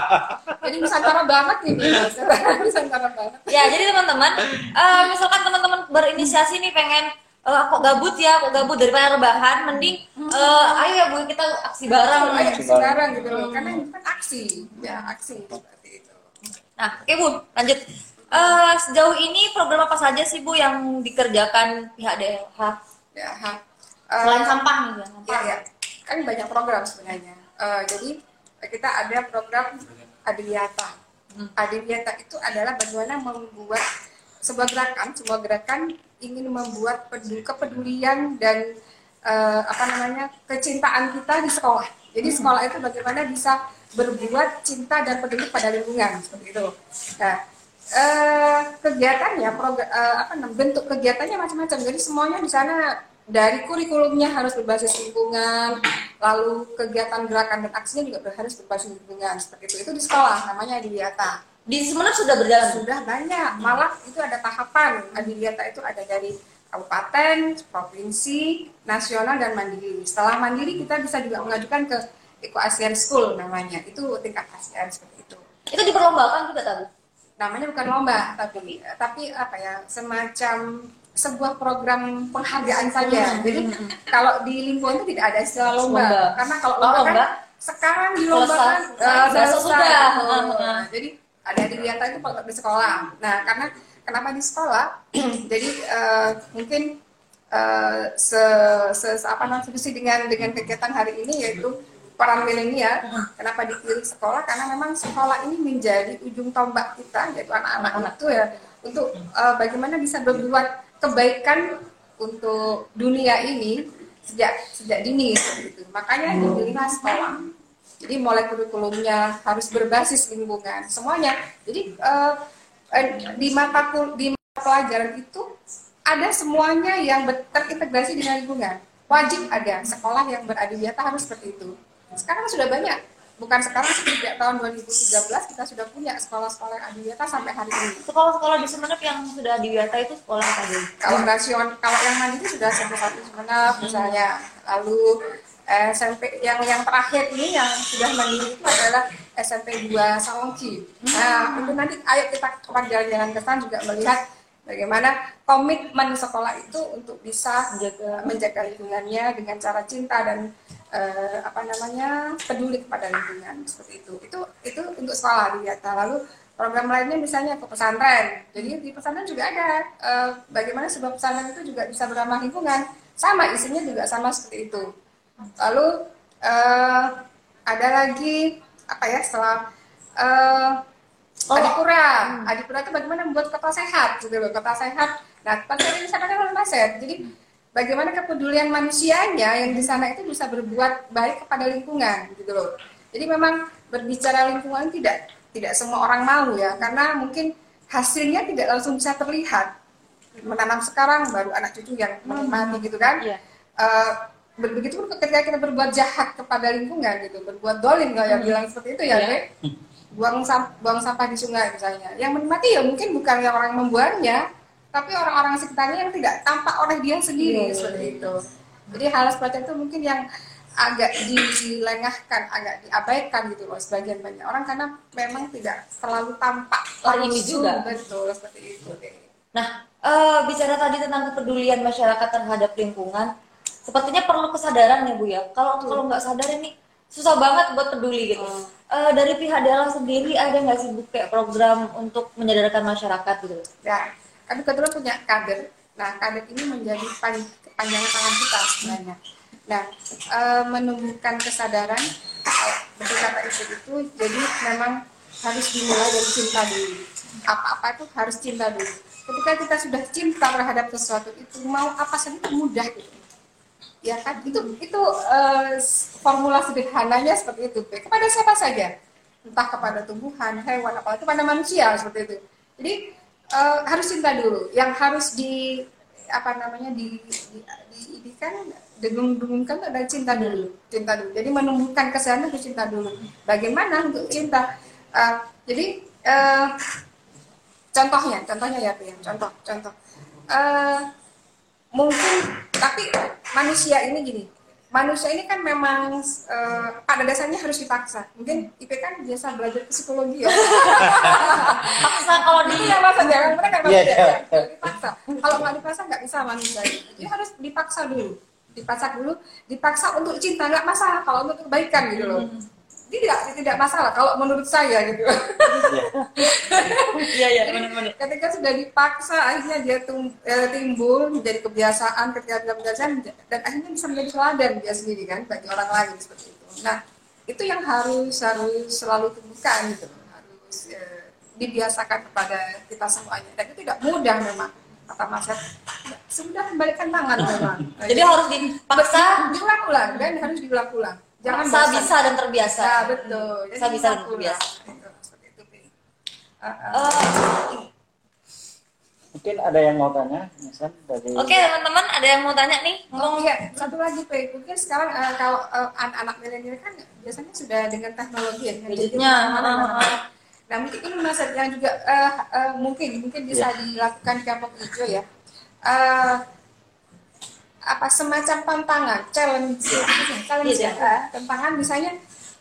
Jadi Nusantara banget ini, Mas. Nusantara banget. Ya, jadi teman-teman, eh, misalkan teman-teman berinisiasi nih pengen eh, kok gabut ya, kok gabut daripada rebahan, mending eh, ayo ya Bu kita aksi bareng. Ayo sekarang gitu loh, karena ini kan aksi, ya aksi. Nah, oke Bu, lanjut. Eh, sejauh ini program apa saja sih Bu yang dikerjakan pihak DLH Ya, ha. selain Eh, sampah nih ya, sampah. Ya, ya. Kan banyak program sebenarnya. Eh, jadi kita ada program Adiliata. Adiliata itu adalah bagaimana membuat sebuah gerakan, sebuah gerakan ingin membuat pedu- kepedulian dan eh, apa namanya kecintaan kita di sekolah. Jadi sekolah itu bagaimana bisa berbuat cinta dan peduli pada lingkungan seperti itu. Nah, eh, kegiatannya, program, apa namanya, bentuk kegiatannya macam-macam. Jadi semuanya di sana dari kurikulumnya harus berbasis lingkungan, lalu kegiatan gerakan dan aksinya juga harus berbasis lingkungan seperti itu. Itu di sekolah, namanya Adiwiyata. Di Sumeneb sudah berjalan. Sudah banyak, malah itu ada tahapan. Adiwiyata itu ada dari kabupaten, provinsi, nasional dan mandiri. Setelah mandiri kita bisa juga mengajukan ke Eco ASEAN School namanya. Itu tingkat ASEAN seperti itu Itu diperlombakan juga tadi. namanya bukan lomba tapi tapi apa ya semacam sebuah program penghargaan saja. Hmm. Jadi kalau di lingkungan itu tidak ada istilah lomba, Lomba. karena kalau lomba, lomba, kan sekarang dilombakan selesai. sudah. Oh, heeh. Jadi ada di Wiata itu kalau di sekolah. Nah karena kenapa di sekolah? jadi eh, mungkin eh, se, se, se- apa namanya dengan dengan kegiatan hari ini yaitu peran milenial. Kenapa dipilih sekolah? Karena memang sekolah ini menjadi ujung tombak kita, yaitu anak-anak itu ya untuk eh, bagaimana bisa berbuat kebaikan untuk dunia ini sejak sejak dini gitu. Makanya dipilihlah sekolah. Jadi mulai kurikulumnya harus berbasis lingkungan semuanya. Jadi eh, di mata kul- di mata pelajaran itu ada semuanya yang terintegrasi dengan lingkungan. Wajib ada sekolah yang beradiwiyata harus seperti itu. Sekarang sudah banyak. Bukan sekarang sejak tahun 2013 kita sudah punya sekolah-sekolah yang adiwiyata sampai hari ini. Sekolah-sekolah di Sumeneb yang sudah di Wiata itu sekolah apa aja? Kalau rasion, kalau yang mandiri sudah SMP satu Sumeneb misalnya, lalu eh, SMP yang yang terakhir ini yang sudah mandiri itu adalah SMP 2 Salongki. Nah itu nanti ayo kita kapan jalan-jalan ke sana juga melihat bagaimana komitmen sekolah itu untuk bisa Menjaga. menjaga lingkungannya dengan cara cinta dan eh, apa namanya peduli kepada lingkungan seperti itu. Itu itu untuk sekolah di Yata. Lalu program lainnya misalnya ke pesantren. Jadi di pesantren juga ada eh, bagaimana sebuah pesantren itu juga bisa beramah lingkungan. Sama isinya juga sama seperti itu. Lalu eh, ada lagi apa ya setelah eh, Oh. Adipura, Adipura itu bagaimana membuat kota sehat, gitu loh, kota sehat. Nah, kota sehat ini sana kan Maset. Jadi bagaimana kepedulian manusianya yang di sana itu bisa berbuat baik kepada lingkungan, gitu loh. Jadi memang berbicara lingkungan tidak tidak semua orang mau ya, karena mungkin hasilnya tidak langsung bisa terlihat. Menanam sekarang baru anak cucu yang menikmati gitu kan. Iya. Eh, ber- begitu pun ketika kita berbuat jahat kepada lingkungan gitu, berbuat dolim kayak bilang seperti itu ya, Iya. Bre buang sam- buang sampah di sungai misalnya. Yang menikmati ya mungkin bukan yang orang membuangnya, tapi orang-orang sekitarnya yang tidak tampak oleh dia sendiri Iya, seperti itu. Jadi hal seperti itu mungkin yang agak dilengahkan, agak diabaikan gitu loh sebagian banyak orang karena memang tidak selalu tampak langsung. juga. betul seperti itu. Nah, eh, bicara tadi tentang kepedulian masyarakat terhadap lingkungan, sepertinya perlu kesadaran ya Bu ya. Kalau kalau nggak sadar ini susah banget buat peduli gitu. Eh, dari pihak dalam sendiri ada nggak sih Bu program untuk menyadarkan masyarakat gitu? Ya, kami kebetulan punya kader. Nah, kader ini menjadi pan- kepanjangan tangan kita sebenarnya. Nah, eh, menumbuhkan kesadaran eh, betul kata ibu itu, jadi memang harus dimulai dari cinta dulu. Apa-apa itu harus cinta dulu. Ketika kita sudah cinta terhadap sesuatu itu, mau apa saja itu mudah gitu. Ya kan, itu itu eh, formula sederhananya seperti itu. Kepada siapa saja, entah kepada tumbuhan, hewan, apalagi kepada manusia seperti itu. Jadi eh, harus cinta dulu. Yang harus di apa namanya di di, di, di kan dengung-dengungkan adalah cinta dulu, cinta dulu. Jadi menumbuhkan kesadaran itu cinta dulu. Bagaimana untuk cinta? Eh, jadi eh, contohnya, contohnya ya, Pian. contoh, contoh. Eh, mungkin tapi manusia ini gini manusia ini kan memang eh, pada dasarnya harus dipaksa. Mungkin IP kan biasa belajar psikologi ya. Paksa kalau di itu yang masa jangan mereka kan Iya, tidak iya. ya, dipaksa. Kalau nggak dipaksa nggak bisa manusia. Jadi harus dipaksa dulu. Dipaksa dulu dipaksa untuk cinta. Nggak masalah kalau untuk kebaikan gitu loh tidak tidak masalah kalau menurut saya gitu Iya iya benar-benar. ketika sudah dipaksa akhirnya dia tum- eh, timbul menjadi kebiasaan ketika dia kebiasaan dan akhirnya bisa menjadi teladan dia sendiri kan bagi orang lain seperti itu nah itu yang harus harus selalu tumbuhkan gitu harus eh, dibiasakan kepada kita semuanya dan itu tidak mudah memang kata Mas sudah membalikkan tangan memang Jadi harus dipaksa, diulang-ulang dan harus diulang-ulang jangan bosan. bisa dan terbiasa. Ya, betul Jadi Bisa bisa dan terbiasa. Gitu, seperti itu Pi. Eh, Mungkin ada yang mau tanya, misal dari Oke teman-teman, ada yang mau tanya nih? Oh Ngomong iya, satu lagi Pe, mungkin sekarang eh, kalau eh, anak-anak milenial kan biasanya sudah dengan teknologi ya, Gadgetnya. Nah mungkin ini mas yang juga eh, eh, mungkin mungkin bisa Iya. dilakukan di kelompok hijau ya. Eh, apa semacam tantangan, challenge, challenge Iya. ya, eh, tantangan misalnya,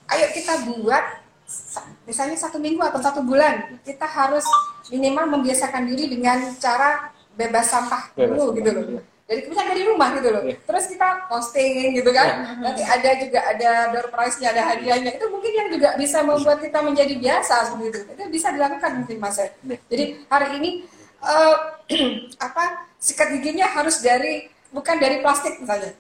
ayo kita buat sa- misalnya satu minggu atau satu bulan kita harus minimal membiasakan diri dengan cara bebas sampah Bebas dulu gitu loh. Jadi misalnya dari rumah gitu loh. Iya. Terus kita posting gitu kan. Nanti ada juga ada door prize-nya, ada hadiahnya. Itu mungkin yang juga bisa membuat kita menjadi biasa seperti itu. Itu bisa dilakukan mungkin Mas. Jadi hari ini eh, apa sikat giginya harus dari bukan dari plastik misalnya.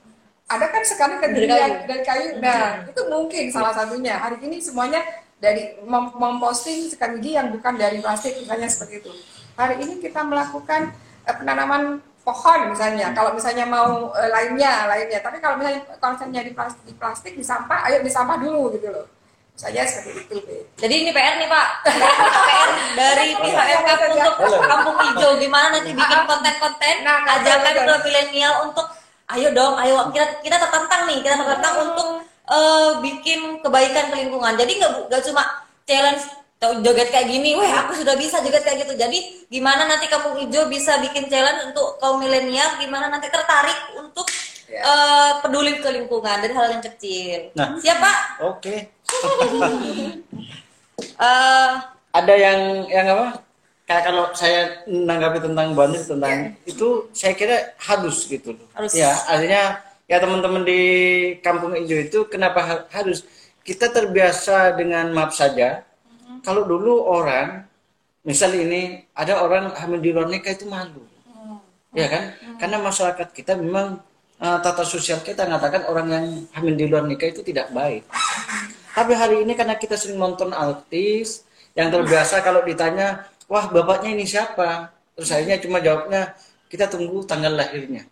Ada kan sekarang kan Dari dari kayu. dari kayu. Nah, itu mungkin salah satunya. Hari ini semuanya dari mem- memposting sikat gigi yang bukan dari plastik misalnya seperti itu. Hari ini kita melakukan eh, penanaman pohon misalnya. Kalau misalnya mau eh, lainnya, lainnya. Tapi kalau misalnya konsepnya di plastik, di plastik di sampah, ayo di sampah dulu gitu loh. Misalnya seperti itu. Jadi ini PR nih Pak, PR dari pihak MKP untuk Kampung Hijau. Gimana nanti bikin konten-konten? Nah, nah, ajakan ke milenial untuk ayo dong, ayo. Kita kita tertantang nih, kita tertantang untuk eh, bikin kebaikan ke lingkungan. Jadi nggak nggak cuma challenge joget kayak gini, weh aku sudah bisa joget kayak gitu. Jadi gimana nanti Kampung Hijau bisa bikin challenge untuk kaum milenial, gimana nanti tertarik untuk Ya. eh, peduli ke lingkungan dari hal yang kecil. Nah. Siapa? Oke. Eh, Ada yang yang apa? Kayak kalau saya menanggapi tentang banjir tentang itu saya kira harus gitu loh. Harus. Ya, artinya ya teman-teman di Kampung Hijau itu kenapa ha- harus kita terbiasa dengan maaf saja. Kalau dulu orang misal ini ada orang hamil di luar nikah itu malu. Ya kan? Karena masyarakat kita memang eh, tata sosial kita mengatakan orang yang hamil di luar nikah itu tidak baik. Tapi hari ini karena kita sering nonton artis yang terbiasa kalau ditanya, wah bapaknya ini siapa? Terus akhirnya cuma jawabnya kita tunggu tanggal lahirnya.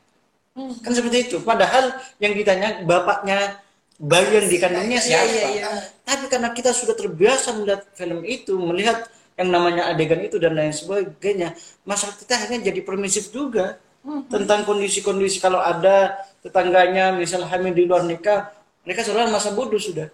Kan seperti itu. Padahal yang ditanya bapaknya bayi yang dikandungnya Iya, siapa? iya, iya. Tapi karena kita sudah terbiasa melihat film itu, melihat yang namanya adegan itu dan lain sebagainya, masyarakat kita akhirnya jadi permisif juga tentang kondisi-kondisi kalau ada tetangganya misal hamil di luar nikah, mereka seolah masa bodoh sudah.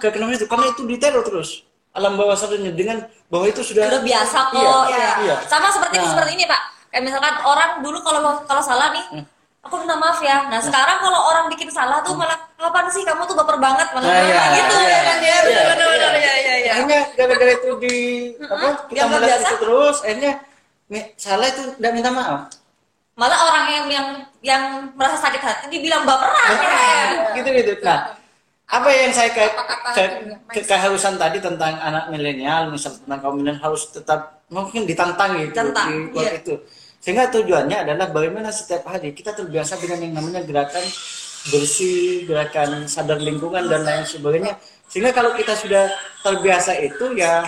Ke kenapa itu? Karena itu diteror terus. Alam bawah sadarnya dengan bahwa itu sudah udah biasa kok Iya, ya. iya. sama seperti Nah. seperti ini pak kayak misalkan orang dulu kalau kalau salah nih aku minta maaf ya nah sekarang kalau orang bikin salah tuh malah kapan sih kamu tuh baper banget malah Nah, iya, gitu iya, ya kan ya iya, benar-benar ya ya ya akhirnya gara-gara itu di apa kita biasa. itu terus akhirnya salah itu tidak minta maaf malah orang yang yang yang merasa sakit hati dibilang baperan ya. gitu gitu. Nah apa yang saya ke, ke, ke- keharusan tadi tentang anak milenial misal tentang kaum milenial harus tetap mungkin ditantang gitu Tantang, di iya. itu. Sehingga tujuannya adalah bagaimana setiap hari kita terbiasa dengan yang namanya gerakan bersih gerakan sadar lingkungan dan lain sebagainya. Sehingga kalau kita sudah terbiasa itu ya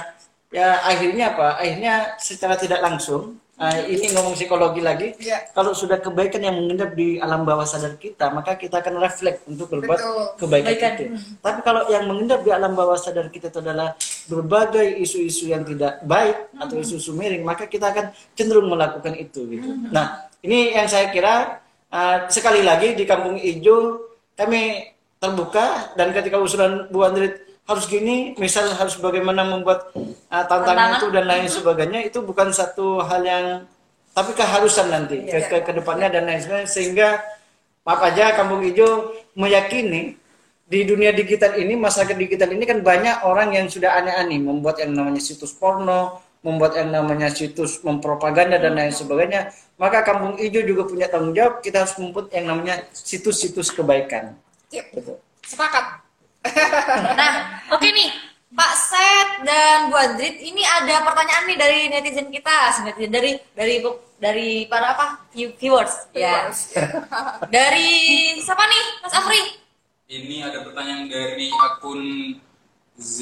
ya akhirnya apa? Akhirnya secara tidak langsung ah, ini ngomong psikologi lagi Iya. kalau sudah kebaikan yang mengendap di alam bawah sadar kita maka kita akan refleks untuk berbuat Betul. kebaikan Kebaikan. itu tapi kalau yang mengendap di alam bawah sadar kita itu adalah berbagai isu-isu yang tidak baik atau isu-isu miring maka kita akan cenderung melakukan itu gitu nah ini yang saya kira ah, sekali lagi di Kampung Ijo kami terbuka dan ketika usulan Bu Andrit harus gini, misal harus bagaimana membuat uh, tantangan Tantangan. itu dan lain sebagainya itu bukan satu hal yang tapi keharusan nanti ke, ke, ke depannya dan lain sebagainya sehingga maaf aja Kampung Ijo meyakini di dunia digital ini masyarakat digital ini kan banyak orang yang sudah aneh-aneh membuat yang namanya situs porno membuat yang namanya situs mempropaganda dan lain sebagainya maka Kampung Ijo juga punya tanggung jawab kita harus membuat yang namanya situs-situs kebaikan Yep. Betul. Sepakat. Nah oke nih. Pak Set dan Bu Andrit ini ada pertanyaan nih dari netizen kita netizen dari dari dari para apa? View- viewers. Ya. Dari siapa nih? Mas Afri. Ini ada pertanyaan dari akun z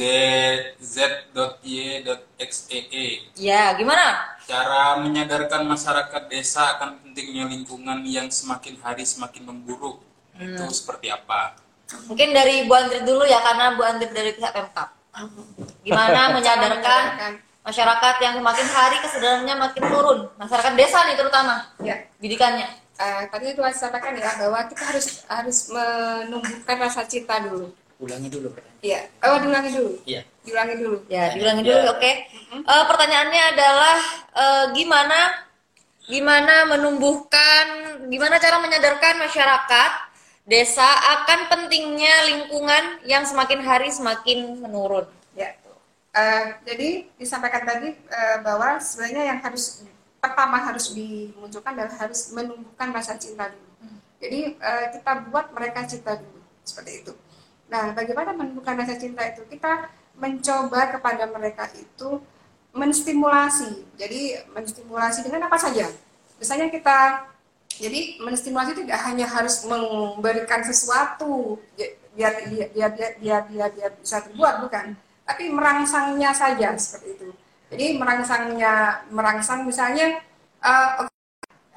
z.y.xee. ya gimana? Cara menyadarkan masyarakat desa akan pentingnya lingkungan yang semakin hari semakin memburuk. Itu seperti apa? Mungkin dari Bu Andrit dulu ya karena Bu Andrit dari pihak Pemkap. Gimana menyadarkan masyarakat yang makin hari kesadarannya makin turun, masyarakat desa nih terutama Ya. didikannya. Eh, tadi itu saya sampaikan ya bahwa kita harus harus menumbuhkan rasa cinta dulu. ulangi dulu Pak. Iya. Oh, diulangi dulu. Iya. Diulangi dulu. Ya, diulangi dulu, oke. Eh, pertanyaannya adalah eh, gimana gimana menumbuhkan, gimana cara menyadarkan masyarakat desa akan pentingnya lingkungan yang semakin hari semakin menurun. Ya. Eh, jadi disampaikan tadi eh, bahwa sebenarnya yang harus pertama harus dimunculkan adalah harus menumbuhkan rasa cinta dulu. Jadi uh, kita buat mereka cinta dulu seperti itu. Nah, bagaimana menumbuhkan rasa cinta itu? Kita mencoba kepada mereka itu menstimulasi. Jadi menstimulasi dengan apa saja. Misalnya kita jadi menstimulasi tidak hanya harus memberikan sesuatu biar dia biar dia biar, biar, biar bisa terbuat bukan, tapi merangsangnya saja seperti itu. Jadi merangsangnya merangsang misalnya uh,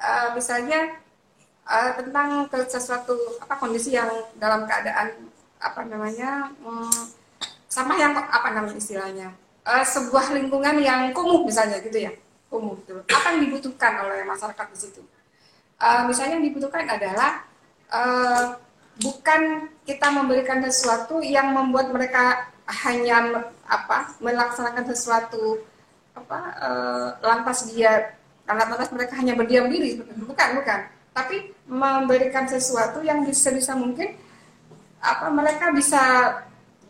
uh, misalnya uh, tentang ke sesuatu apa kondisi yang dalam keadaan apa namanya um, sama yang apa namanya istilahnya uh, sebuah lingkungan yang kumuh misalnya gitu ya kumuh gitu. Apa yang dibutuhkan oleh masyarakat di situ? Uh, misalnya yang dibutuhkan adalah uh, bukan kita memberikan sesuatu yang membuat mereka hanya apa melaksanakan sesuatu apa uh, lantas dia lantas mereka hanya berdiam diri. Bukan bukan. Tapi memberikan sesuatu yang bisa bisa mungkin apa mereka bisa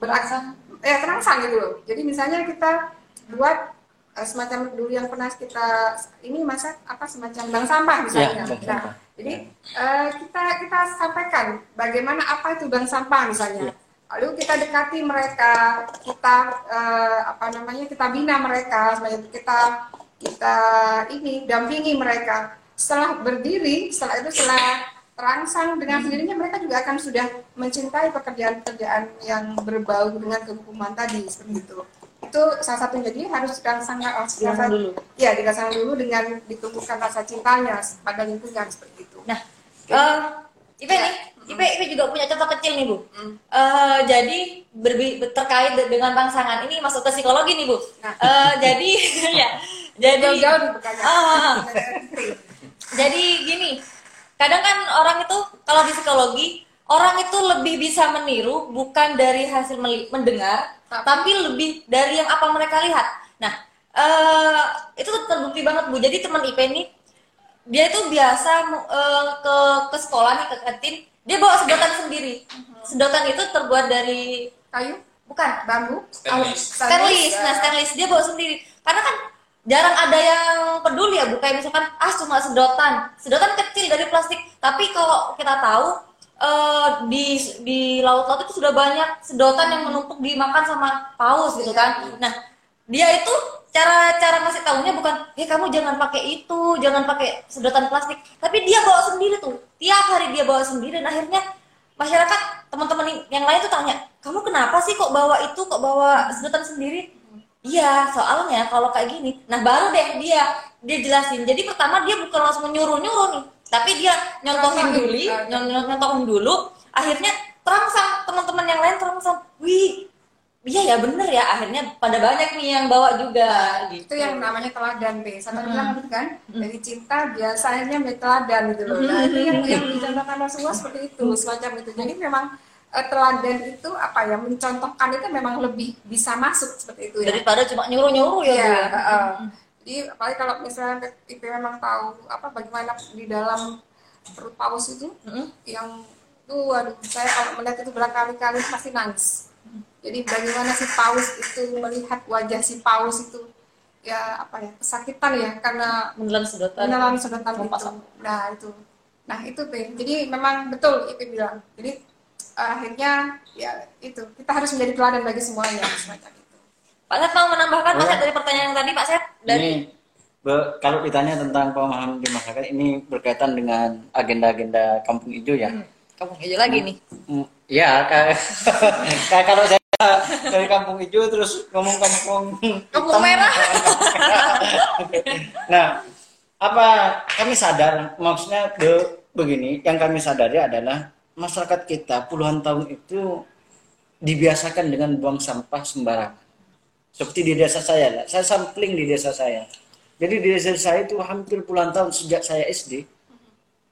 beraksana ya terangsang gitu loh. Jadi misalnya kita buat semacam dulu yang pernah kita ini masa apa semacam bank sampah misalnya. Ya, nah, jadi uh, kita kita sampaikan bagaimana apa itu bank sampah misalnya. Ya. Lalu kita dekati mereka, kita uh, apa namanya kita bina mereka, kita kita ini dampingi mereka. Setelah berdiri, setelah itu setelah terangsang dengan sendirinya mereka juga akan sudah mencintai pekerjaan-pekerjaan yang berbau dengan kehukuman tadi seperti itu itu salah satu jadi harus dirasakan rasa dulu. Ya dirasakan dulu dengan ditumbuhkan rasa cintanya pada lingkungan seperti itu. Nah uh, Ipe ya. nih Ipe, Ipe juga punya contoh kecil nih Bu. Hmm. uh, jadi berbi terkait dengan rangsangan ini masuk ke psikologi nih Bu. Nah. uh, jadi ya jadi jauh, -jauh uh, jadi gini kadang kan orang itu kalau di psikologi orang itu lebih bisa meniru bukan dari hasil mendengar tapi lebih dari yang apa mereka lihat. Nah, uh, itu terbukti banget Bu. Jadi teman IP ini dia itu biasa uh, ke ke sekolah nih ke kantin, dia bawa sedotan sendiri. Sedotan itu terbuat dari kayu, bukan bambu, stainless. stainless. Nah, stainless dia bawa sendiri. Karena kan jarang ada yang peduli ya, Bu. Kayak misalkan ah cuma sedotan. Sedotan kecil dari plastik. Tapi kalau kita tahu uh, di di laut-laut itu sudah banyak sedotan yang menumpuk dimakan sama paus gitu kan. Nah, dia itu cara cara masih tahunya bukan, "Eh, kamu jangan pakai itu, jangan pakai sedotan plastik." Tapi dia bawa sendiri tuh. Tiap hari dia bawa sendiri dan akhirnya masyarakat teman-teman yang lain tuh tanya, "Kamu kenapa sih kok bawa itu, kok bawa sedotan sendiri?" Iya, soalnya kalau kayak gini, nah baru deh dia dia jelasin. Jadi pertama dia bukan langsung nyuruh-nyuruh nih, tapi dia nyontohin dulu nyontohin dulu. Akhirnya terangsang teman-teman yang lain terangsang wih iya ya bener ya. Akhirnya pada banyak nih yang bawa juga gitu. itu yang namanya teladan be. Sama hmm. bilang kan dari cinta biasanya menjadi teladan gitu loh. Nah itu yang yang dicontohkan Rasulullah seperti itu semacam itu. Jadi memang uh, teladan itu apa ya mencontohkan itu memang lebih bisa masuk seperti itu ya. Daripada cuma nyuruh nyuruh ya, ya, uh, jadi apalagi kalau misalnya IP memang tahu apa bagaimana di dalam perut paus itu mm-hmm. yang tuh waduh saya kalau melihat itu berkali-kali pasti nangis. Jadi bagaimana si paus itu melihat wajah si paus itu ya apa ya kesakitan ya karena menelan sedotan. menelan sedotan itu. nah itu. Nah itu tuh jadi memang betul IP bilang. Jadi akhirnya ya itu kita harus menjadi teladan bagi semuanya semacam Pak Set mau menambahkan Pak Set dari pertanyaan yang tadi Pak Set dari ini, be, kalau ditanya tentang pemahaman di masyarakat ini berkaitan dengan agenda-agenda kampung hijau ya. Hmm. Kampung hijau lagi nih. Hmm, ya kayak, kayak kalau saya dari kampung hijau terus ngomong kampung kampung merah. nah, apa kami sadar maksudnya be, begini, yang kami sadari adalah masyarakat kita puluhan tahun itu dibiasakan dengan buang sampah sembarangan seperti di desa saya lah. Saya sampling di desa saya. Jadi di desa saya itu hampir puluhan tahun sejak saya SD.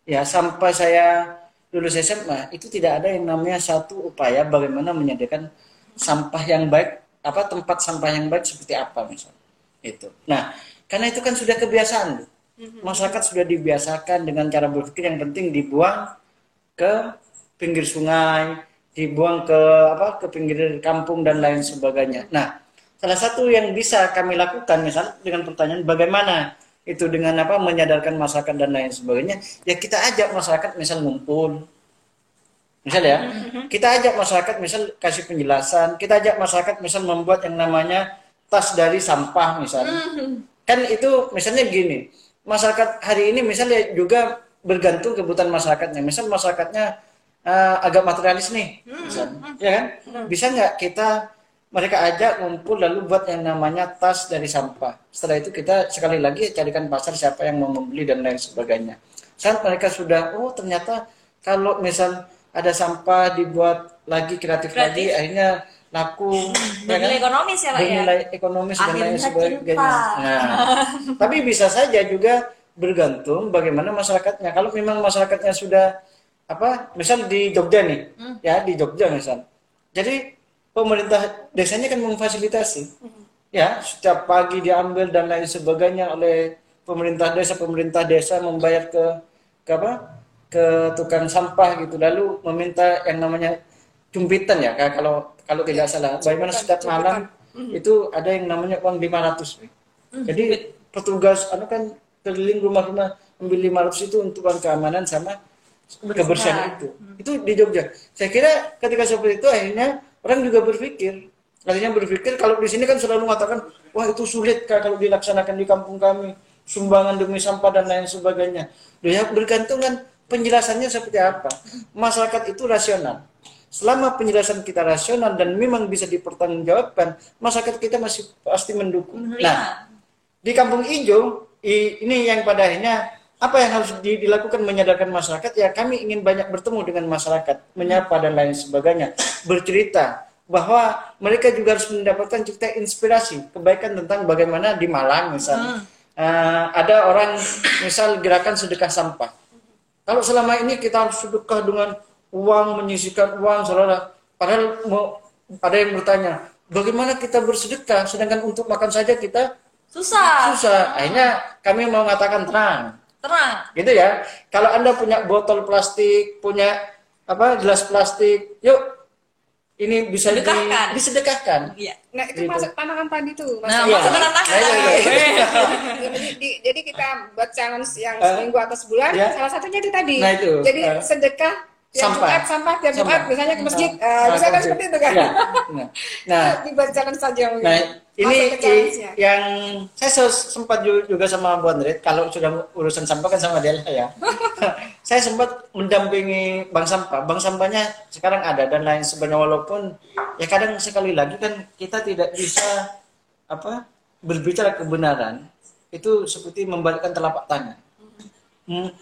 Ya, sampai saya lulus SMA itu tidak ada yang namanya satu upaya bagaimana menyediakan sampah yang baik, apa tempat sampah yang baik seperti apa misalnya. Itu. Nah, karena itu kan sudah kebiasaan. Mhm. Masyarakat sudah dibiasakan dengan cara berpikir yang penting dibuang ke pinggir sungai, dibuang ke apa ke pinggir kampung dan lain sebagainya. Nah, salah satu yang bisa kami lakukan misalnya dengan pertanyaan bagaimana itu dengan apa menyadarkan masyarakat dan lain sebagainya ya kita ajak masyarakat misal ngumpul. Misal ya kita ajak masyarakat misal kasih penjelasan kita ajak masyarakat misal membuat yang namanya tas dari sampah misal. Kan itu misalnya gini masyarakat hari ini misalnya juga bergantung kebutuhan masyarakatnya. Misal masyarakatnya eh, agak materialis nih misal. Ya kan? Bisa nggak kita mereka ajak ngumpul lalu buat yang namanya tas dari sampah. Setelah itu kita sekali lagi carikan pasar siapa yang mau membeli dan lain sebagainya. Saat mereka sudah, oh ternyata kalau misal ada sampah dibuat lagi kreatif, lagi, Kreatif. akhirnya laku, ya Bernilai ekonomis ya Pak ya. bernilai ekonomis dan lain Akhirnya sebagainya. Nah, tapi bisa saja juga bergantung bagaimana masyarakatnya. Kalau memang masyarakatnya sudah apa, misal di Jogja nih, Hmm. ya di Jogja misal. Jadi pemerintah desanya kan memfasilitasi, ya setiap pagi diambil dan lain sebagainya oleh pemerintah desa, pemerintah desa membayar ke ke apa? ke tukang sampah gitu, lalu meminta yang namanya cumpitan ya, kalau kalau tidak salah. Bagaimana setiap malam itu ada yang namanya uang 500. Jadi petugas anu kan keliling rumah-rumah ambil 500 itu untuk uang keamanan sama kebersihan itu. Itu di Jogja. Saya kira ketika seperti itu akhirnya orang juga berpikir. Artinya berpikir kalau di sini kan selalu mengatakan, wah itu sulit Kak, kalau dilaksanakan di kampung kami. Sumbangan demi sampah dan lain sebagainya. Ya bergantung kan penjelasannya seperti apa. Masyarakat itu rasional. Selama penjelasan kita rasional dan memang bisa dipertanggungjawabkan, masyarakat kita masih pasti mendukung. Nah, di Kampung i- ini yang pada akhirnya apa yang harus di- dilakukan menyadarkan masyarakat? Ya kami ingin banyak bertemu dengan masyarakat menyapa dan lain sebagainya bercerita bahwa mereka juga harus mendapatkan cerita inspirasi kebaikan tentang bagaimana di Malang misalnya Eh, ada orang misal gerakan sedekah sampah. Kalau selama ini kita harus sedekah dengan uang menyisihkan uang saudara. Padahal mau ada yang bertanya bagaimana kita bersedekah? Sedangkan untuk makan saja kita Susah. susah. Akhirnya kami mau mengatakan tenang, Tenang. gitu ya. Kalau anda punya botol plastik, punya apa gelas plastik, yuk ini bisa di- Sedekahkan. disedekahkan. Iya. Nah itu Gitu. masuk tantangan tadi tuh. Mas. Nah, Iya. masuk ke tantangan. Nah, iya, iya. jadi, di- jadi kita buat challenge yang Eh, seminggu atau sebulan, ya. salah satunya itu tadi. Nah, itu, Jadi eh, sedekah tiap sampah. Jumat, sampah tiap Jumat, Sampah. misalnya ke masjid. Nah, bisa kan gitu. seperti itu kan? Iya. Nah, nah, dibuat challenge saja mungkin. Nah, ini i- yang saya se- sempat ju- juga sama Bu Andret, kalau sudah urusan sampah kan sama dia lah ya. saya sempat mendampingi Bank Sampah. Bank Sampahnya sekarang ada dan lain sebagainya walaupun ya kadang sekali lagi kan kita tidak bisa apa berbicara kebenaran itu seperti membalikkan telapak tangan. Hmm,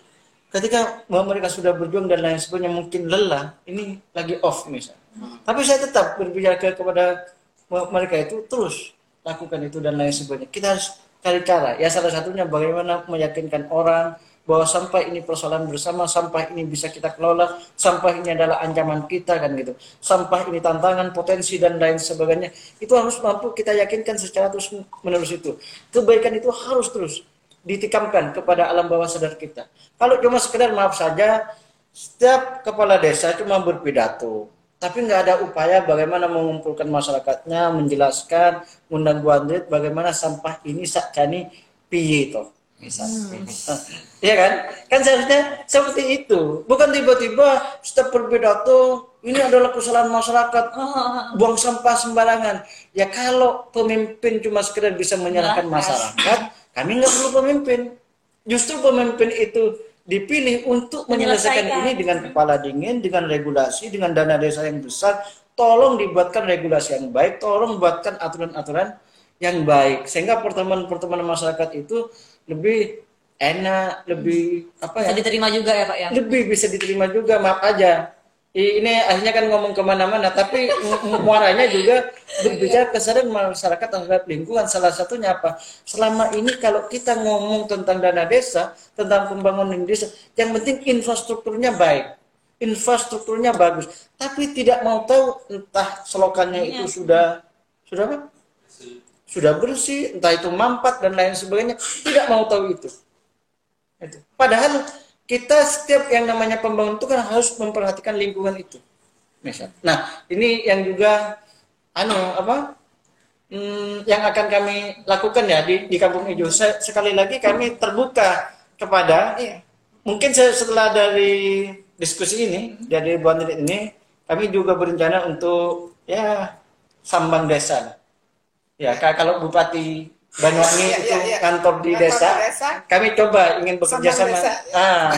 ketika mereka sudah berjuang dan lain sebagainya mungkin lelah, ini lagi off misalnya. Tapi saya tetap berbicara ke- kepada me- mereka itu terus lakukan itu dan lain sebagainya. Kita harus cari cara. Ya salah satunya bagaimana meyakinkan orang bahwa sampah ini persoalan bersama, sampah ini bisa kita kelola, sampah ini adalah ancaman kita kan gitu. Sampah ini tantangan, potensi dan lain sebagainya. Itu harus mampu kita yakinkan secara terus menerus itu. Kebaikan itu harus terus ditikamkan kepada alam bawah sadar kita. Kalau cuma sekedar maaf saja, setiap kepala desa cuma berpidato, tapi nggak ada upaya bagaimana mengumpulkan masyarakatnya, menjelaskan, undang Bu Andrit bagaimana sampah ini sakjane piye toh. Misalnya. Iya kan? Kan seharusnya seperti itu. Bukan tiba-tiba setiap berpidato ini adalah kesalahan masyarakat buang sampah sembarangan. Ya kalau pemimpin cuma sekedar bisa menyalahkan masyarakat, kami nggak perlu pemimpin. Justru pemimpin itu dipilih untuk menyelesaikan Menyelesaikan. ini dengan kepala dingin, dengan regulasi, dengan dana desa yang besar. Tolong dibuatkan regulasi yang baik, tolong buatkan aturan-aturan yang baik sehingga pertemuan-pertemuan masyarakat itu lebih enak, lebih apa ya? Bisa diterima juga ya Pak ya. lebih bisa diterima juga maaf aja. Ini akhirnya kan ngomong ke mana-mana tapi mu- mu- muaranya juga berbicara kesadaran masyarakat terhadap lingkungan. Salah satunya apa? Selama ini kalau kita ngomong tentang dana desa tentang pembangunan desa yang penting infrastrukturnya baik infrastrukturnya bagus. Tapi tidak mau tahu entah selokannya itu sudah sudah apa sudah bersih entah itu mampat dan lain sebagainya tidak mau tahu itu itu. Padahal kita setiap yang namanya pembangun itu kan harus memperhatikan lingkungan itu. Misal. Nah, ini yang juga anu apa? hmm, yang akan kami lakukan ya di, di Kampung Hijau. Se- Sekali lagi kami terbuka kepada Iya. mungkin se- setelah dari diskusi ini dari Bu Andri ini kami juga berencana untuk ya sambang desa. Ya ka- kalau Bupati Banyuwangi Iya, itu iya, iya. kantor di Kantor desa, desa. kami coba ingin bekerja Sambang sama desa. ah,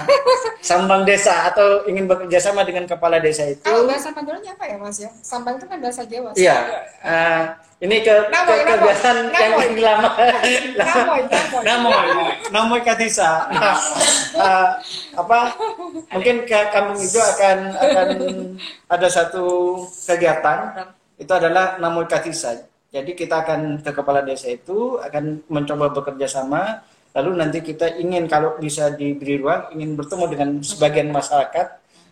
sambang desa atau ingin bekerja sama dengan kepala desa itu. Kalau bahasa Maduranya apa ya Mas ya? Sambang itu kan bahasa Jawa. Iya. Ah, ini ke, ke Namoy, namoy. kebiasaan yang Namoy. lama. Namoy, namoy. Namoy, Namoy Katisa. Ah, apa? Mungkin ke kampung itu akan akan ada satu kegiatan itu adalah Namoy Katisa. Jadi kita akan ke kepala desa itu akan mencoba bekerja sama lalu nanti kita ingin kalau bisa diberi ruang ingin bertemu dengan sebagian masyarakat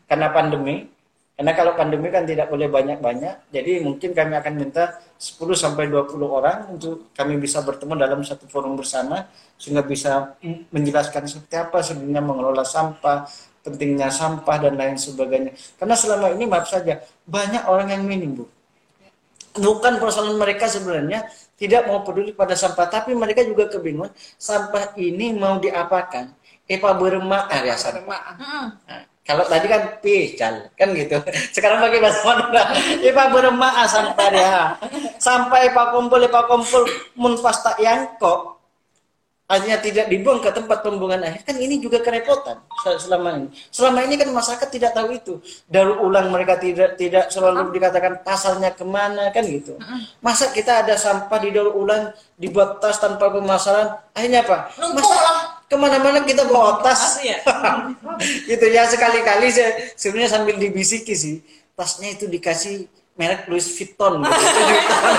karena pandemi karena kalau pandemi kan tidak boleh banyak-banyak, jadi mungkin kami akan minta 10 sampai 20 orang untuk kami bisa bertemu dalam satu forum bersama sehingga bisa menjelaskan seperti apa sebenarnya mengelola sampah, pentingnya sampah dan lain sebagainya. Karena selama ini maaf saja banyak orang yang minim, Bu. Bukan persoalan mereka sebenarnya tidak mau peduli pada sampah, tapi mereka juga kebingungan sampah ini mau diapakan? Epa berema area sampah. Berema. Nah, kalau tadi kan pical, kan gitu. Sekarang pakai bahasa Madura. Ipa berema sampah ya. Sampai Pak kumpul, Pak kumpul mun pasta yang kok artinya tidak dibuang ke tempat pembuangan akhir. Kan ini juga kerepotan sel- selama ini. Selama ini kan masyarakat tidak tahu itu. Daur ulang mereka tidak tidak selalu dikatakan pasalnya ke mana kan gitu. Masa kita ada sampah di daur ulang dibuat tas tanpa pemasaran akhirnya apa? Lah. ke mana-mana kita bawa tas. Iya. gitu ya sekali-kali saya sebenarnya sambil dibisiki sih tasnya itu dikasih merek Louis Vuitton gitu,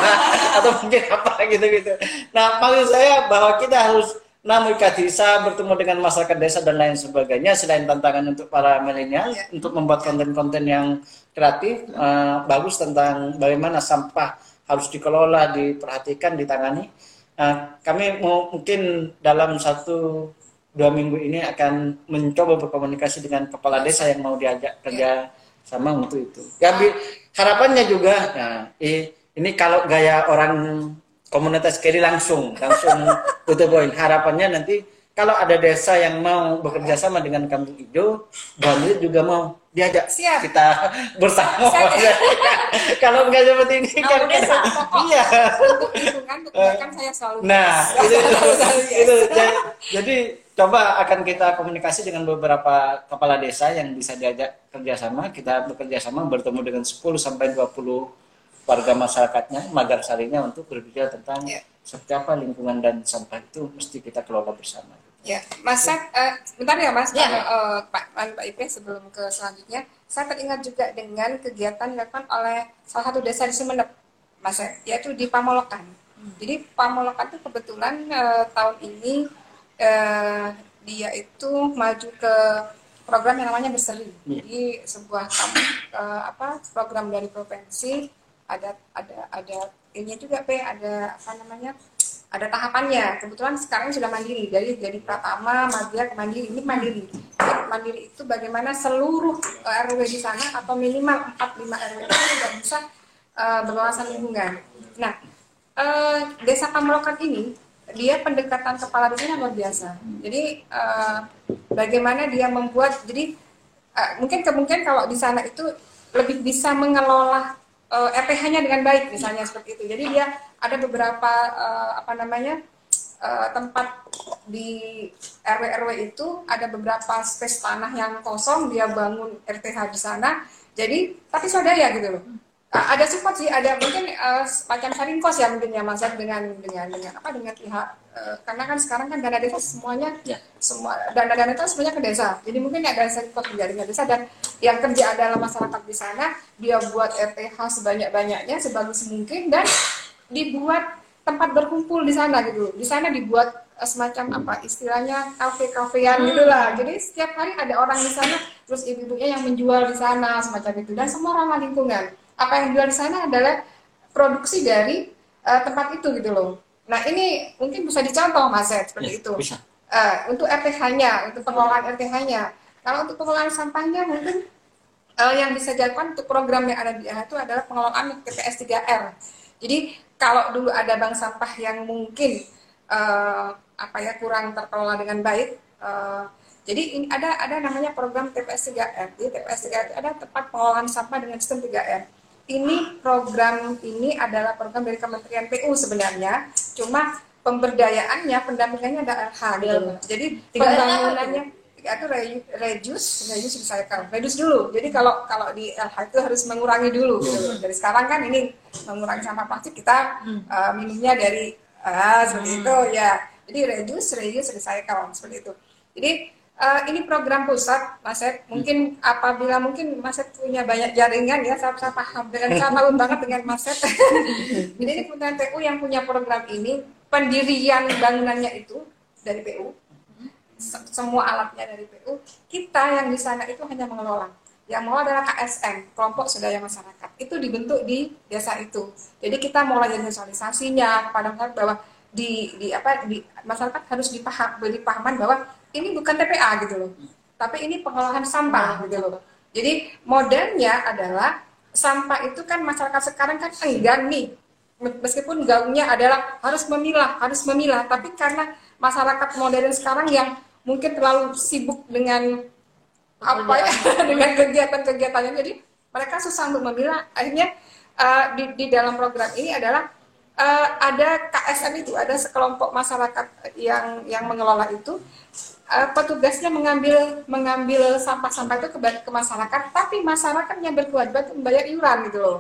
atau mungkin apa gitu gitu. Nah maksud saya bahwa kita harus namun desa bertemu dengan masyarakat desa dan lain sebagainya selain tantangan untuk para milenial untuk membuat konten-konten yang kreatif eh, bagus tentang bagaimana sampah harus dikelola diperhatikan ditangani. Nah, kami mau mungkin dalam satu dua minggu ini akan mencoba berkomunikasi dengan kepala desa yang mau diajak kerja sama untuk itu. Ya, harapannya juga, nah, ini kalau gaya orang komunitas kiri langsung, langsung to the point. Harapannya nanti kalau ada desa yang mau bekerja sama dengan Kampung Hijau, Bali juga mau diajak Siap. kita bersama. kalau enggak seperti ini Mau kan desa, iya. Untuk lingkungan, untuk kebaikan saya selalu. Nah, itu, Selalu yes. itu. Jadi, jadi coba akan kita komunikasi dengan beberapa kepala desa yang bisa diajak kerjasama. Kita bekerja sama bertemu dengan 10 sampai 20 warga masyarakatnya, magar sarinya untuk berbicara tentang Ya. seperti apa lingkungan dan sampah itu mesti kita kelola bersama. Ya, Mas Seth, eh, bentar ya Mas, Ya. Eh, Pak Pak Ipe sebelum ke selanjutnya, saya teringat juga dengan kegiatan dilakukan oleh salah satu desa di Sumeneb, Mas Seth, yaitu di Pamolokan. Jadi Pamolokan itu kebetulan eh, tahun ini eh, dia itu maju ke program yang namanya Berseri. Iya. Jadi sebuah eh, apa program dari provinsi ada ada ada ini juga P ada apa namanya ada tahapannya. Kebetulan sekarang sudah mandiri dari jadi Pratama, Madya Mandiri. Ini mandiri. Mandiri itu bagaimana seluruh eh, RW di sana atau minimal 4 5 RW itu sudah bisa eh, berwawasan lingkungan. Nah, eh, Desa Pamelokan ini dia pendekatan kepala desanya luar biasa. Jadi eh, bagaimana dia membuat jadi eh, mungkin kemungkinan kalau di sana itu lebih bisa mengelola eh, RPH-nya dengan baik misalnya seperti itu. Jadi dia ada beberapa eh, apa namanya eh, tempat di RW-RW itu ada beberapa space tanah yang kosong dia bangun RTH di sana. Jadi tapi swadaya gitu loh. Ada support sih, ada mungkin eh, semacam sharing cost ya mungkin ya Mas Zak, dengan dengan dengan apa dengan pihak eh, karena kan sekarang kan dana desa semuanya Ya. semua dana-dana itu semuanya ke desa. Jadi mungkin ada sharing cost dengan desa dan yang kerja adalah masyarakat di sana, dia buat RTH sebanyak-banyaknya sebagus mungkin dan dibuat tempat berkumpul di sana gitu. Di sana dibuat eh, semacam apa istilahnya kafe-kafean gitu lah. Jadi setiap hari ada orang di sana, terus ibu-ibunya yang menjual di sana semacam itu dan semua ramah lingkungan. Apa yang dijual di sana adalah produksi dari eh, tempat itu gitu loh. Nah ini mungkin bisa dicontoh Mas Ed, seperti Ya, itu. bisa. Eh, untuk RTH-nya, untuk pengelolaan RTH-nya. Kalau untuk pengelolaan sampahnya mungkin eh, yang bisa dilakukan untuk program yang ada di AHA itu adalah pengelolaan TPS 3R. Jadi kalau dulu ada bank sampah yang mungkin uh, apa ya kurang terkelola dengan baik, uh, jadi ini ada ada namanya program TPS 3R. Jadi TPS 3R itu ada tempat pengolahan sampah dengan sistem 3R. Ini program ini adalah program dari Kementerian PU sebenarnya, cuma pemberdayaannya, pendampingannya ada LH gitu. Jadi pembangunannya itu reduce, reduce recycle, reduce dulu. Jadi kalau kalau di LH itu harus mengurangi dulu. Gitu. Dari sekarang kan ini mengurangi sampah plastik kita uh, minumnya dari uh, seperti itu ya. Jadi reduce, reduce, recycle seperti itu. Jadi uh, ini program pusat, Mas Ed. Mungkin apabila mungkin Mas Ed punya banyak jaringan ya, saya, saya paham dengan saya malu banget dengan Mas Ed. Jadi ini Kementerian PU yang punya program ini, pendirian bangunannya itu dari PU semua alatnya dari PU, kita yang di sana itu hanya mengelola. Yang mau adalah KSM, kelompok swadaya masyarakat. Itu dibentuk di desa itu. Jadi kita mulai dari sosialisasinya kepada masyarakat bahwa di, di apa di masyarakat harus dipaham beri pahaman bahwa ini bukan TPA gitu loh. Tapi ini pengolahan sampah gitu loh. Jadi modelnya adalah sampah itu kan masyarakat sekarang kan enggan nih meskipun gaungnya adalah harus memilah, harus memilah, tapi karena masyarakat modern sekarang yang mungkin terlalu sibuk dengan apa ya dengan kegiatan-kegiatannya jadi mereka susah untuk memilah akhirnya uh, di, di dalam program ini adalah uh, ada KSM itu ada sekelompok masyarakat yang yang mengelola itu uh, petugasnya mengambil mengambil sampah-sampah itu ke, ke masyarakat tapi masyarakatnya berkewajiban untuk membayar iuran gitu loh.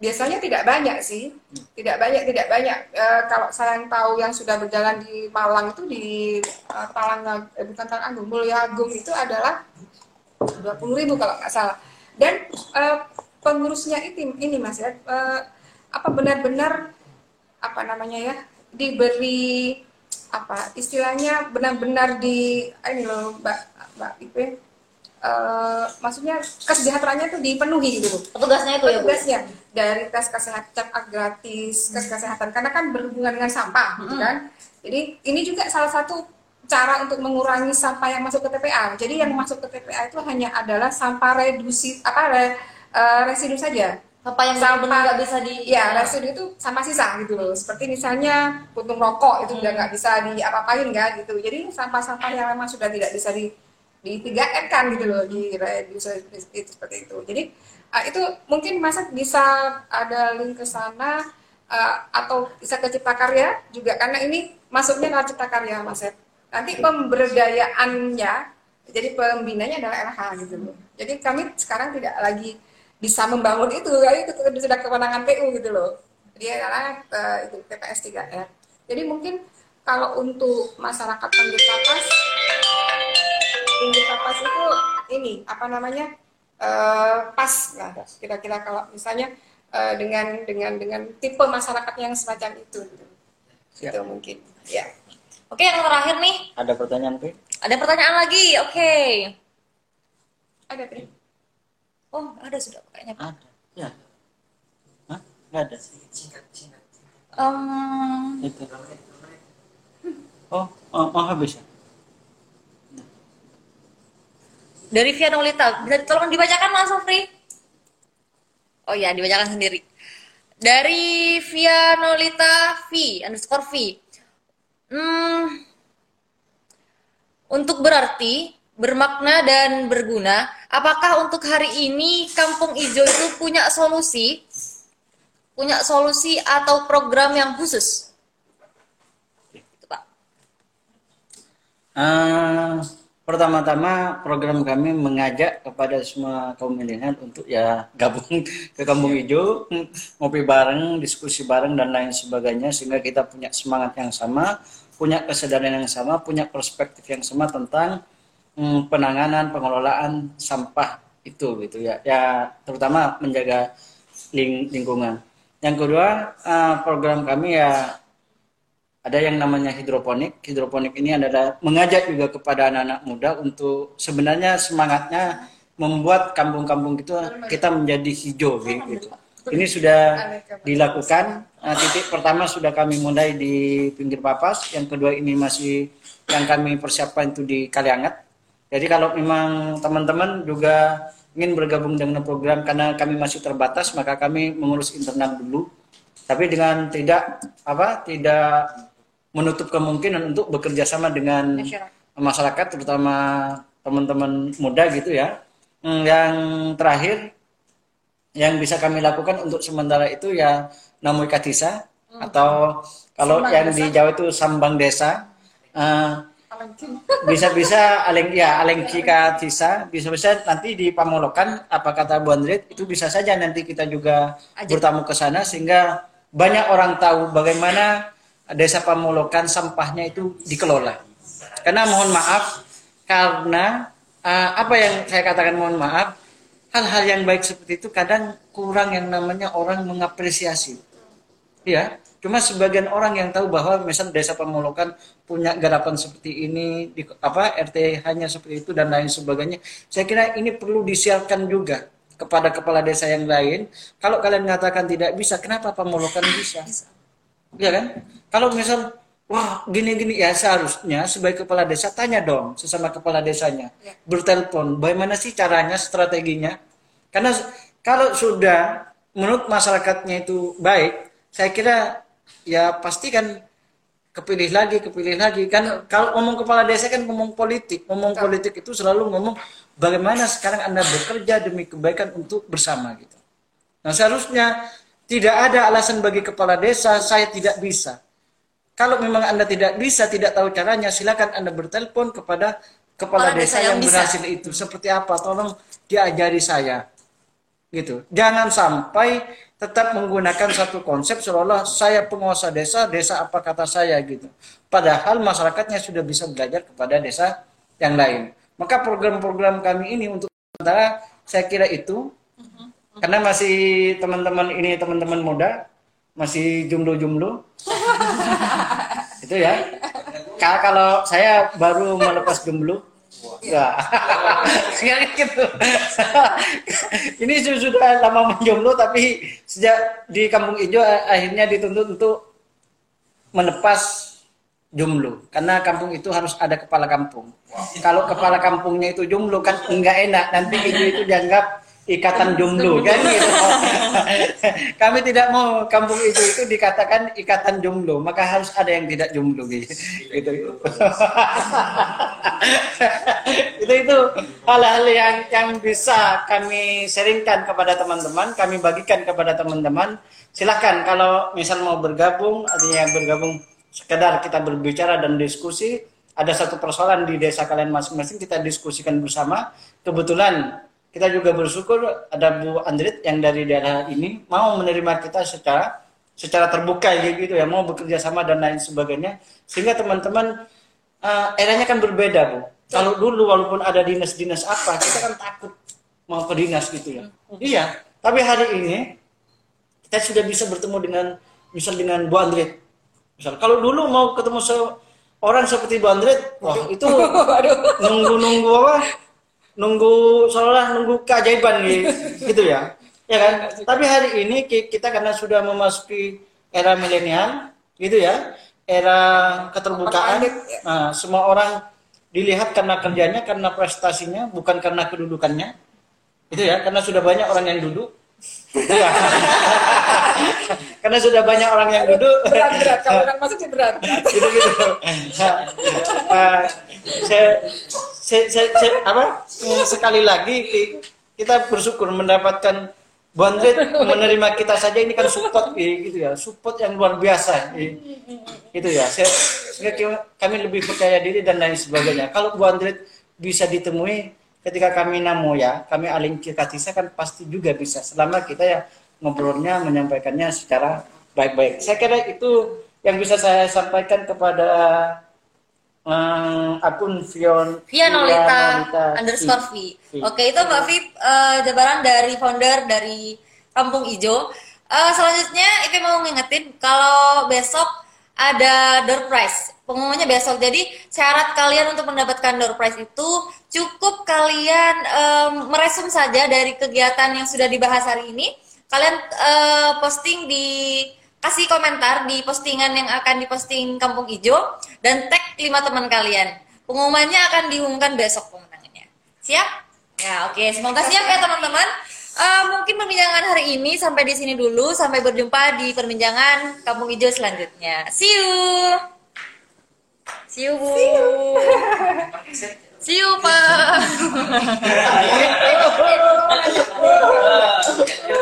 Biasanya tidak banyak sih. Tidak banyak tidak banyak. E, kalau saya yang tahu yang sudah berjalan di Malang itu di e, Talang eh, bukan Talang Agung Mulia Agung itu adalah dua puluh ribu kalau nggak salah. Dan e, pengurusnya itu ini mas ya e, apa benar-benar apa namanya ya diberi apa istilahnya benar-benar di ini loh mbak mbak Ipe. Uh, maksudnya kesejahteraannya itu dipenuhi gitu. Petugasnya itu petugasnya ya, Bu? dari tes kesehatan gratis tes kesehatan. Karena kan berhubungan dengan sampah gitu kan. Jadi ini juga salah satu cara untuk mengurangi sampah yang masuk ke TPA jadi yang masuk ke TPA itu hanya adalah sampah reduksi apa re, uh, residu saja sampah yang sampah. nggak bisa di ya residu itu sampah sisa gitu loh. Seperti misalnya puntung rokok itu udah nggak bisa diapa-apain kan gitu. Jadi sampah-sampah yang memang sudah tidak bisa di di 3 M kan gitu loh di reduce itu seperti itu. Jadi uh, itu mungkin masa bisa ada link ke sana uh, atau bisa ke Cipta Karya juga karena ini masuknya ke Cipta Karya Mas nanti pemberdayaannya jadi pembinanya adalah LH gitu loh. Jadi kami sekarang tidak lagi bisa membangun itu itu sudah kewenangan PU gitu loh dia adalah uh, itu TPS 3R jadi mungkin kalau untuk masyarakat pendidik atas tinggi kapas itu ini apa namanya uh, pas lah kira-kira kalau misalnya uh, dengan dengan dengan tipe masyarakat yang semacam itu gitu. Ya. itu mungkin ya oke yang terakhir nih ada pertanyaan Pri? ada pertanyaan lagi oke ada Pri? Oh ada sudah kayaknya ada. Ya. Hah? nggak ada um, itu. Oh oh, oh habis ya? Dari Vianolita bisa tolong dibacakan Mas Sofri oh ya dibacakan sendiri. Dari Vianolita V underscore V. Hmm, untuk berarti bermakna dan berguna apakah untuk hari ini Kampung Ijo itu punya solusi? Punya solusi atau program yang khusus? Itu Pak. Uh, pertama-tama program kami mengajak kepada semua kaum milenial untuk ya gabung ke Kampung Hijau, ngopi bareng, diskusi bareng dan lain sebagainya sehingga kita punya semangat yang sama, punya kesadaran yang sama, punya perspektif yang sama tentang hmm, penanganan pengelolaan sampah itu gitu ya. Ya terutama menjaga ling lingkungan. Yang kedua, uh, program kami ya ada yang namanya hidroponik. Hidroponik ini adalah mengajak juga kepada anak-anak muda untuk sebenarnya semangatnya membuat kampung-kampung itu kita menjadi hijau gitu. Ini sudah dilakukan. Nah, titik pertama sudah kami mulai di pinggir Papas, yang kedua ini masih yang kami persiapkan itu di Kaliangat. Jadi kalau memang teman-teman juga ingin bergabung dengan program karena kami masih terbatas, maka kami mengurus internal dulu tapi dengan tidak apa tidak menutup kemungkinan untuk bekerja sama dengan Masyarakat. terutama teman-teman muda gitu ya Hmm, yang terakhir yang bisa kami lakukan untuk sementara itu ya namui katisa atau kalau Sambang yang desa. di Jawa itu sambang desa Eh, bisa-bisa aleng ya alengki katisa bisa-bisa nanti di Pamolokan apa kata Bu Andrit itu bisa saja nanti kita juga Ajak. bertamu ke sana sehingga banyak orang tahu bagaimana desa Pamolokan sampahnya itu dikelola. Karena mohon maaf karena eh, apa yang saya katakan mohon maaf hal-hal yang baik seperti itu kadang kurang yang namanya orang mengapresiasi. Ya cuma sebagian orang yang tahu bahwa misal desa Pamolokan punya garapan seperti ini di apa RT hanya seperti itu dan lain sebagainya saya kira ini perlu disiarkan juga kepada kepala desa yang lain. Kalau kalian mengatakan tidak bisa kenapa Pamolokan bisa? Ya kan? Kalau misal wah gini-gini ya seharusnya sebagai kepala desa tanya dong sesama kepala desanya. Bertelepon bagaimana sih caranya strateginya? Karena kalau sudah menurut masyarakatnya itu baik saya kira ya pasti kan kepilih lagi kepilih lagi kan kalau ngomong kepala desa kan ngomong politik ngomong politik itu selalu ngomong bagaimana sekarang anda bekerja demi kebaikan untuk bersama gitu Nah seharusnya tidak ada alasan bagi kepala desa saya tidak bisa. Kalau memang anda tidak bisa, tidak tahu caranya, silakan anda bertelepon kepada kepala Kepala desa, desa yang, yang bisa. berhasil itu. Seperti apa? Tolong diajari saya. Gitu. Jangan sampai tetap menggunakan satu konsep seolah saya penguasa desa, desa apa kata saya gitu. Padahal masyarakatnya sudah bisa belajar kepada desa yang lain. Maka program-program kami ini untuk sementara saya kira itu karena masih teman-teman ini teman-teman muda masih jumlo-jumlo itu ya Ka- kalau saya baru melepas jumlo ya. Kayak gitu. Ini su- sudah lama menjomblo tapi sejak di Kampung Ijo akhirnya dituntut untuk melepas jumlo karena kampung itu harus ada kepala kampung. Kalau kepala kampungnya itu jumlo kan enggak enak. Nanti Ijo itu dianggap ikatan jumlo kan gitu. Kami tidak mau kampung itu itu dikatakan ikatan jumlo maka harus ada yang tidak jumlo gitu. Gitu itu itu itu hal-hal yang yang bisa kami sharingkan kepada teman-teman kami bagikan kepada teman-teman. Silahkan kalau misal mau bergabung artinya bergabung sekedar kita berbicara dan diskusi ada satu persoalan di desa kalian masing-masing kita diskusikan bersama. Kebetulan kita juga bersyukur ada Bu Andrit yang dari daerah ini mau menerima kita secara secara terbuka gitu ya mau bekerja sama dan lain sebagainya. Sehingga teman-teman eh, eranya kan berbeda Bu. Kalau dulu walaupun ada dinas-dinas apa kita kan takut mau ke dinas gitu ya. Iya tapi hari ini kita sudah bisa bertemu dengan misal dengan Bu Andrit. Misal kalau dulu mau ketemu seorang seperti Bu Andrit wah itu nunggu-nunggu apa nunggu seolah nunggu keajaiban gitu, gitu ya. Ya kan? Tapi hari ini ki- kita karena sudah memasuki era milenial gitu ya. Era keterbukaan. Nah, semua orang dilihat karena kerjanya karena prestasinya bukan karena kedudukannya itu ya. Karena sudah banyak orang yang duduk Iya. karena sudah banyak orang yang duduk. berat berat. Kalau orang masuk sih berat. Gitu gitu. Saya, saya, saya, saya- apa? Mm, sekali lagi ki- kita bersyukur mendapatkan Bu Andret menerima kita saja. Ini kan support eh, gitu ya. Support yang luar biasa eh, gitu ya. Saya, kami lebih percaya diri dan lain sebagainya. Kalau Bu Andret bisa ditemui ketika kami namo ya kami aling ke Katisa kan pasti juga bisa selama kita ya ngobrolnya menyampaikannya secara baik-baik saya kira itu yang bisa saya sampaikan kepada eh, akun Vion Vianolita underscore V. V. Oke, itu Mbak V eh, jabaran dari founder dari Kampung Ijo. Eh, selanjutnya Ipi mau ngingetin kalau besok ada door prize. Pengumumannya besok. Jadi syarat kalian untuk mendapatkan door prize itu cukup kalian em, meresum saja dari kegiatan yang sudah dibahas hari ini. Kalian eh, posting di kasih komentar di postingan yang akan diposting Kampung Ijo dan tag lima teman kalian. Pengumumannya akan diumumkan besok pemenangnya. Siap? Ya, oke. Semoga siap ya teman-teman. Eh, mungkin perbincangan hari ini sampai di sini dulu. Sampai berjumpa di perbincangan Kampung Hijau selanjutnya. See you. See you, Bu. See you, Pak.